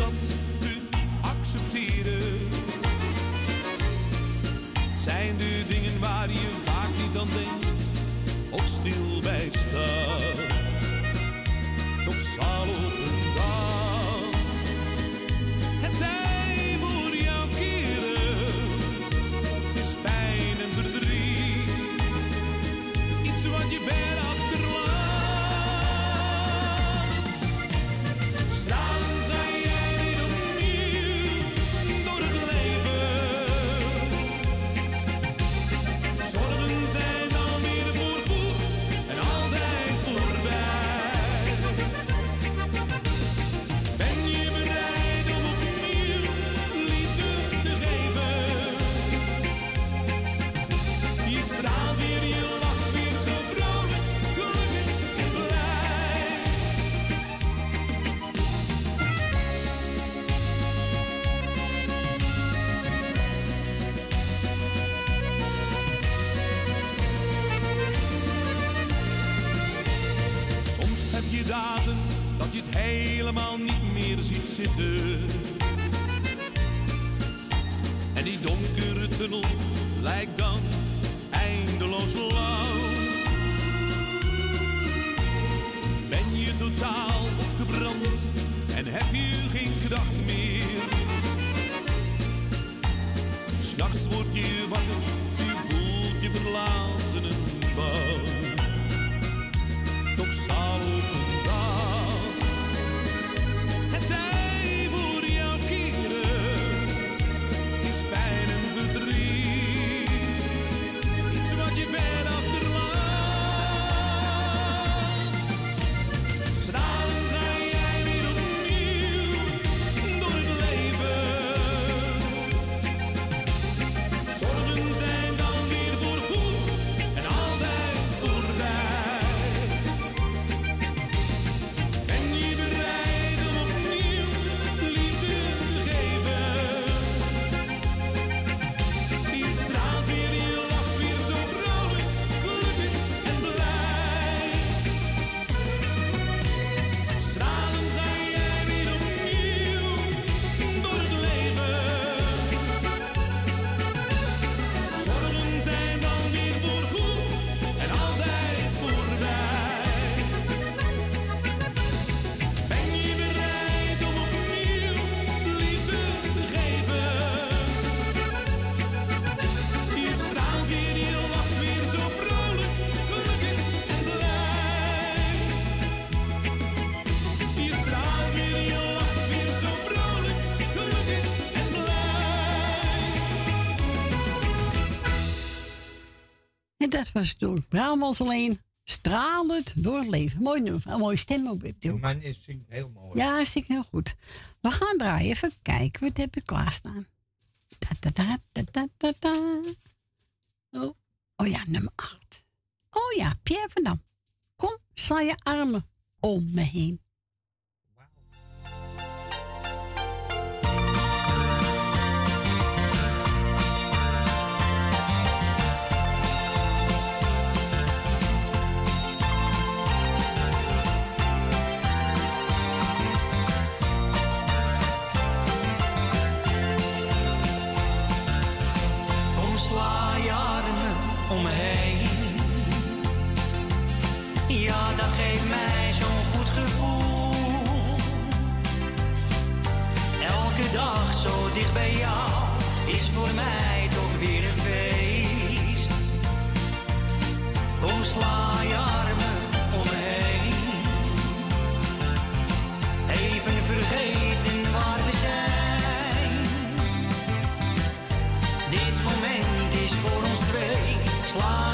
S1: lijkt dan eindeloos lang. Ben je totaal opgebrand en heb je geen kracht meer? S'nachts word je wakker, je voelt je verlaten en bang. Toch zal
S5: dat was door Bramels alleen. Stralend door het leven. Mooi nummer. Een mooie stem ook
S3: Die
S5: natuurlijk.
S3: man is zingt heel mooi.
S5: Ja, ik heel goed. We gaan draaien. Even kijken. Wat heb ik klaarstaan? Da, da, da, da, da, da, da. Oh. oh ja, nummer 8. Oh ja, Pierre van Dam. Kom, sla je armen om me heen.
S13: Bij jou is voor mij toch weer een feest. Kom sla je armen om me heen. Even vergeten waar we zijn. Dit moment is voor ons twee. Sla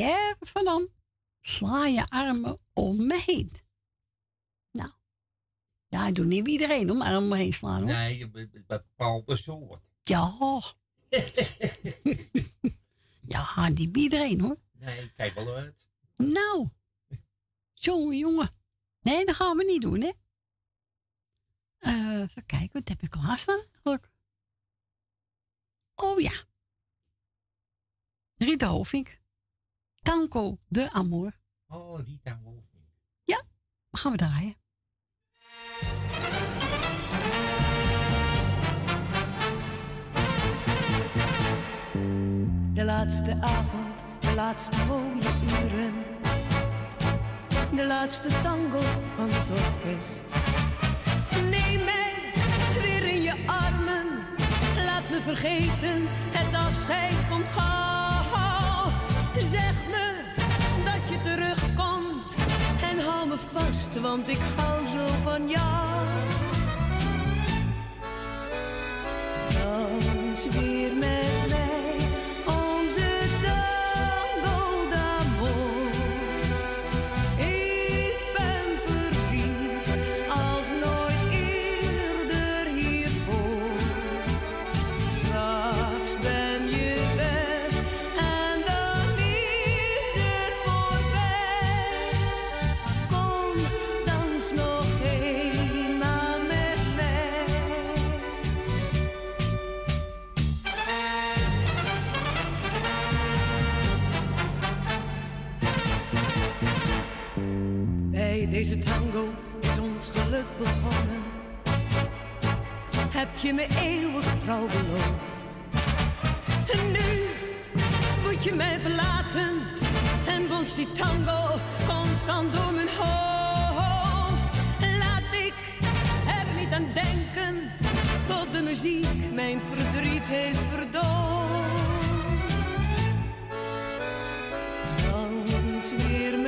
S5: Pierre van Dam. Sla je armen om me heen. Nou. Ja, doe niet bij iedereen om armen om me heen slaan hoor.
S3: Nee, bij bepaalde soort.
S5: Ja. ja, niet iedereen hoor.
S3: Nee, kijk wel uit.
S5: Nou. Jongen, jongen. Nee, dat gaan we niet doen, hè? Eh, even kijken, wat heb ik al staan eigenlijk? Oh ja. Rita Hovink. Tango de Amor.
S3: Oh, Rita Wolf.
S5: Ja, gaan we draaien.
S10: De laatste avond, de laatste mooie uren. De laatste tango van het orkest. Neem mij weer in je armen. Laat me vergeten, het afscheid komt gauw. Zeg me dat je terugkomt. En hou me vast, want ik hou zo van jou. Dans weer met Heb je me eeuwig trouw beloofd? En nu moet je mij verlaten en bonst die tango constant door mijn hoofd. Laat ik er niet aan denken tot de muziek mijn verdriet heeft verdoofd. Dans weer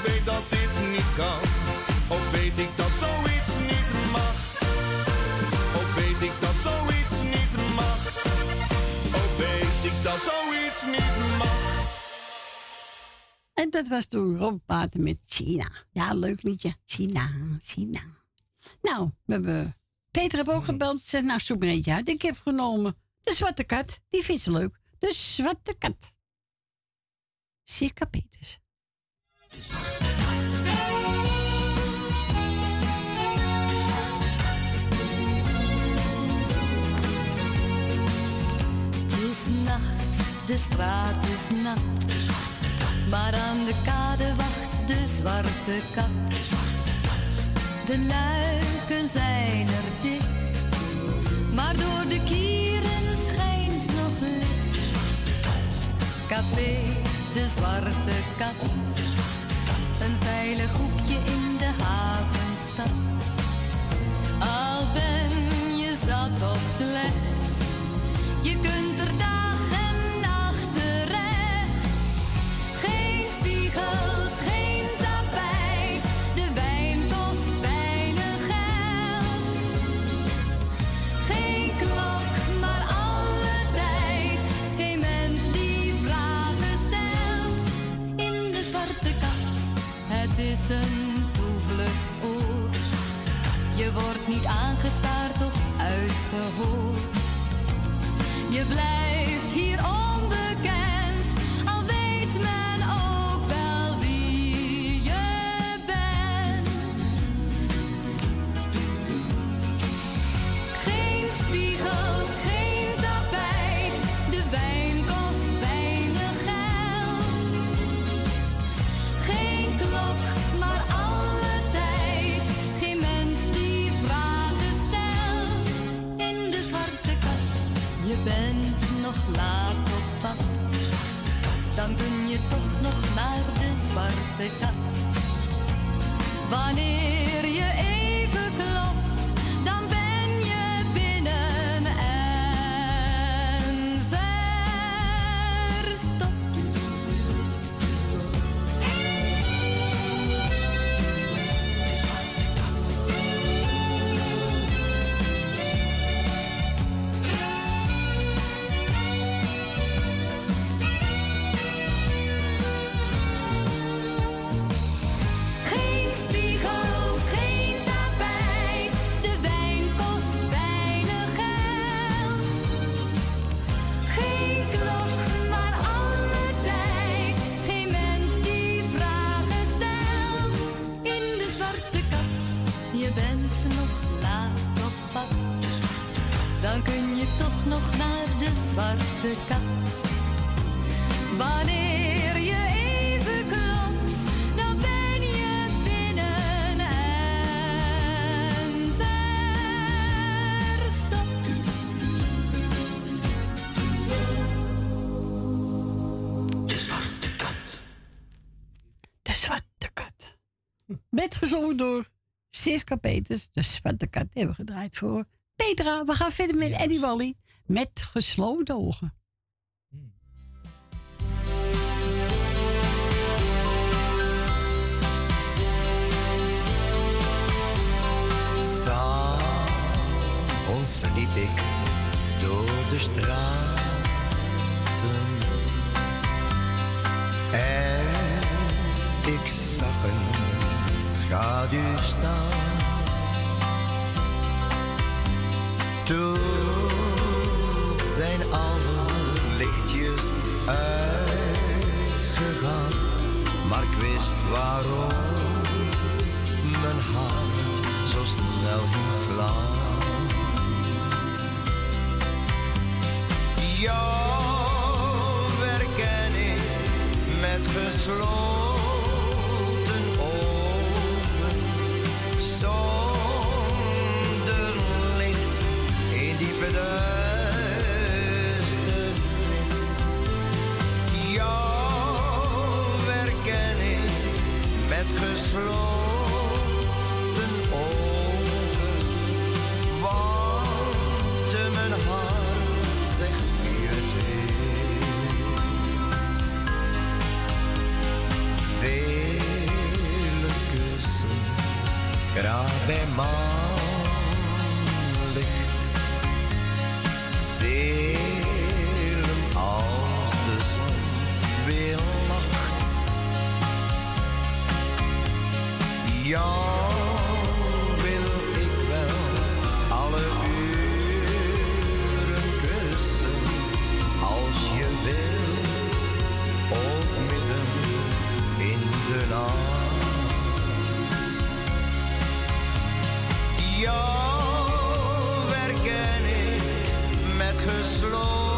S10: ik
S21: weet dat dit niet kan. Ook weet ik dat zoiets niet mag. Ook weet ik dat zoiets niet mag. Ook weet ik dat zoiets niet mag.
S5: En dat was toen Rob Paten met China. Ja, leuk liedje. China, China. Nou, we hebben... Peter heb ook gebeld. Zegt, nou, zoek een uit. Ik heb genomen de zwarte kat. Die vindt ze leuk. De zwarte kat. Circa Peters
S10: de straat is nat. Maar aan de kade wacht de zwarte kat. De luiken zijn er dicht, maar door de kieren schijnt nog licht. Café, de zwarte kat een veilig hoekje in de havenstad. Al ben je zat of slecht, je kunt er dagen. een toevluchtsoord. Je wordt niet aangestaard of uitgehoord. Je blijft. Wanneer je even klopt.
S28: Zwarte kat. Wanneer je even klopt, dan ben je binnen en verstopt.
S5: De Zwarte Kat. Met gezongen door Siska Peters. De Zwarte Kat hebben we gedraaid voor Petra. We gaan verder met Eddie Wally. Met gesloten ogen.
S15: S'avonds liep ik door de straten en ik zag een schaduw staan. Toen uitgegaan, maar ik wist waarom mijn hart zo snel ging slaan. Jou herken ik met gesloten ogen, zonder met gesloten ogen, want mijn hart zegt wie het is. Vele kussen, graag bij maanlicht. Jou wil ik wel alle uren kussen, als je wilt, ook midden in de nacht. Jou herken ik met gesloten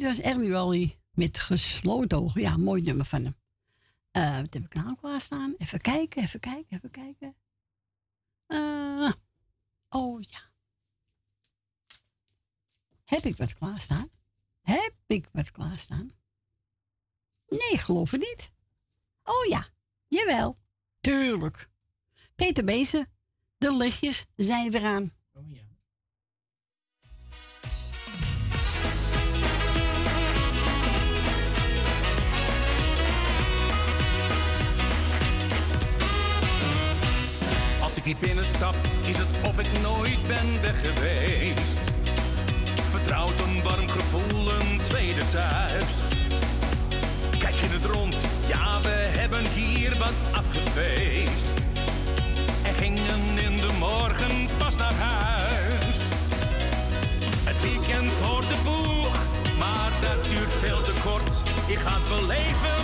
S5: dit was Ernie Wally met gesloten ogen. Ja, mooi nummer van hem. Eh, wat heb ik nou klaarstaan? Even kijken, even kijken, even kijken. Eh, oh ja. Heb ik wat klaarstaan? Heb ik wat klaarstaan? Nee, geloof het niet. Oh ja, jawel. Tuurlijk. Peter Bezen, de lichtjes zijn weer aan.
S21: Ik hier binnenstap, is het of ik nooit ben weg geweest. Vertrouwd een warm gevoel, een tweede thuis. Kijk je het rond, ja, we hebben hier wat afgefeest. En gingen in de morgen pas naar huis. Het weekend voor de boeg, maar dat duurt veel te kort. Je gaat beleven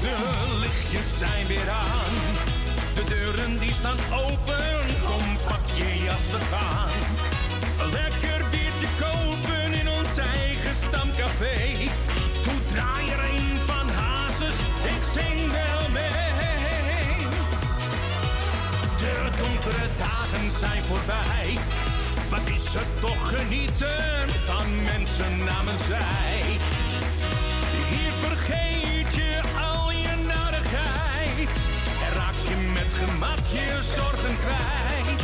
S21: de lichtjes zijn weer aan. De deuren die staan open, kom pak je jas, we gaan. Lekker biertje kopen in ons eigen stamcafé. Toe draai er een van Hazes, ik zing wel mee. De donkere dagen zijn voorbij. Wat is het toch genieten van mensen namens zij. Hier vergeet je al gemak je zorgen kwijt.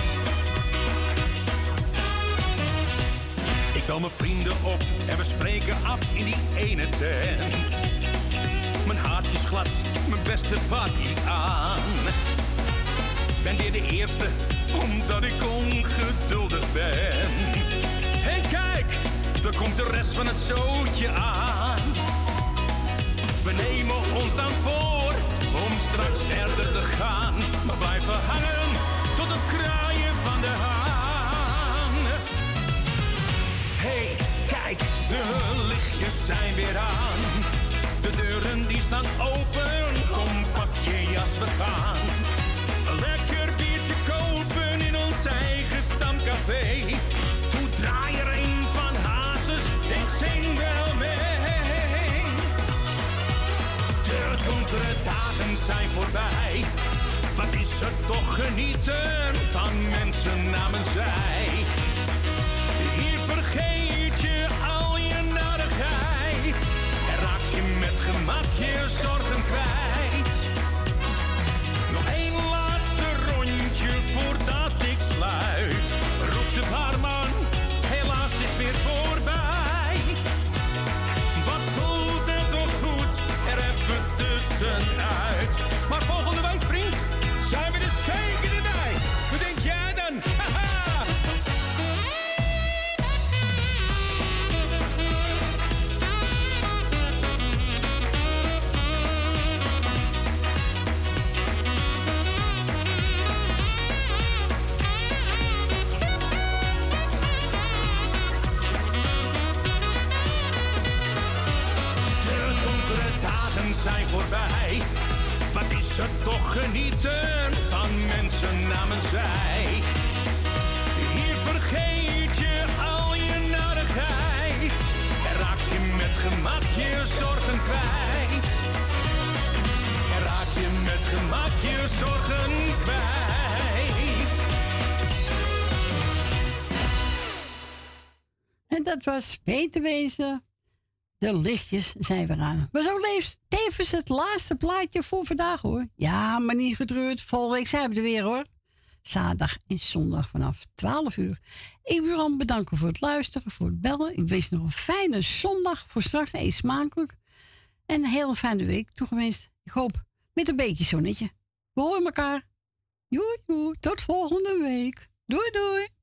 S21: Ik bel mijn vrienden op en we spreken af in die ene tent. Mijn hart is glad, mijn beste party aan. Ben weer de eerste, omdat ik ongeduldig ben. En kijk, er komt de rest van het zootje aan. We nemen ons dan voor om straks verder te gaan. Maar blijven hangen tot het kraaien van de haan. Hey, kijk, de lichtjes zijn weer aan. De deuren die staan open, kom pak je jas, we gaan. Lekker biertje kopen in ons eigen stamcafé. Zijn. Wat is het toch genieten van mensen namens zij. Hier vergeet je al je narigheid. En raak je met gemak je zorgen kwijt. Het toch genieten van mensen namens zij. Hier vergeet je al je narigheid. En raak je met gemak je zorgen kwijt. En raak je met gemak je zorgen kwijt.
S5: En dat was Peter Wezen. De lichtjes zijn weer aan. Maar zo leeft tevens het laatste plaatje voor vandaag hoor. Ja, maar niet getreurd. Volgende week zijn we er weer hoor. Zaterdag en zondag vanaf 12 uur. Ik wil dan bedanken voor het luisteren, voor het bellen. Ik wens nog een fijne zondag voor straks. Eet smakelijk. En een hele fijne week toegewenst. Ik hoop met een beetje zonnetje. We horen elkaar. Joe, joe. Tot volgende week. Doei, doei.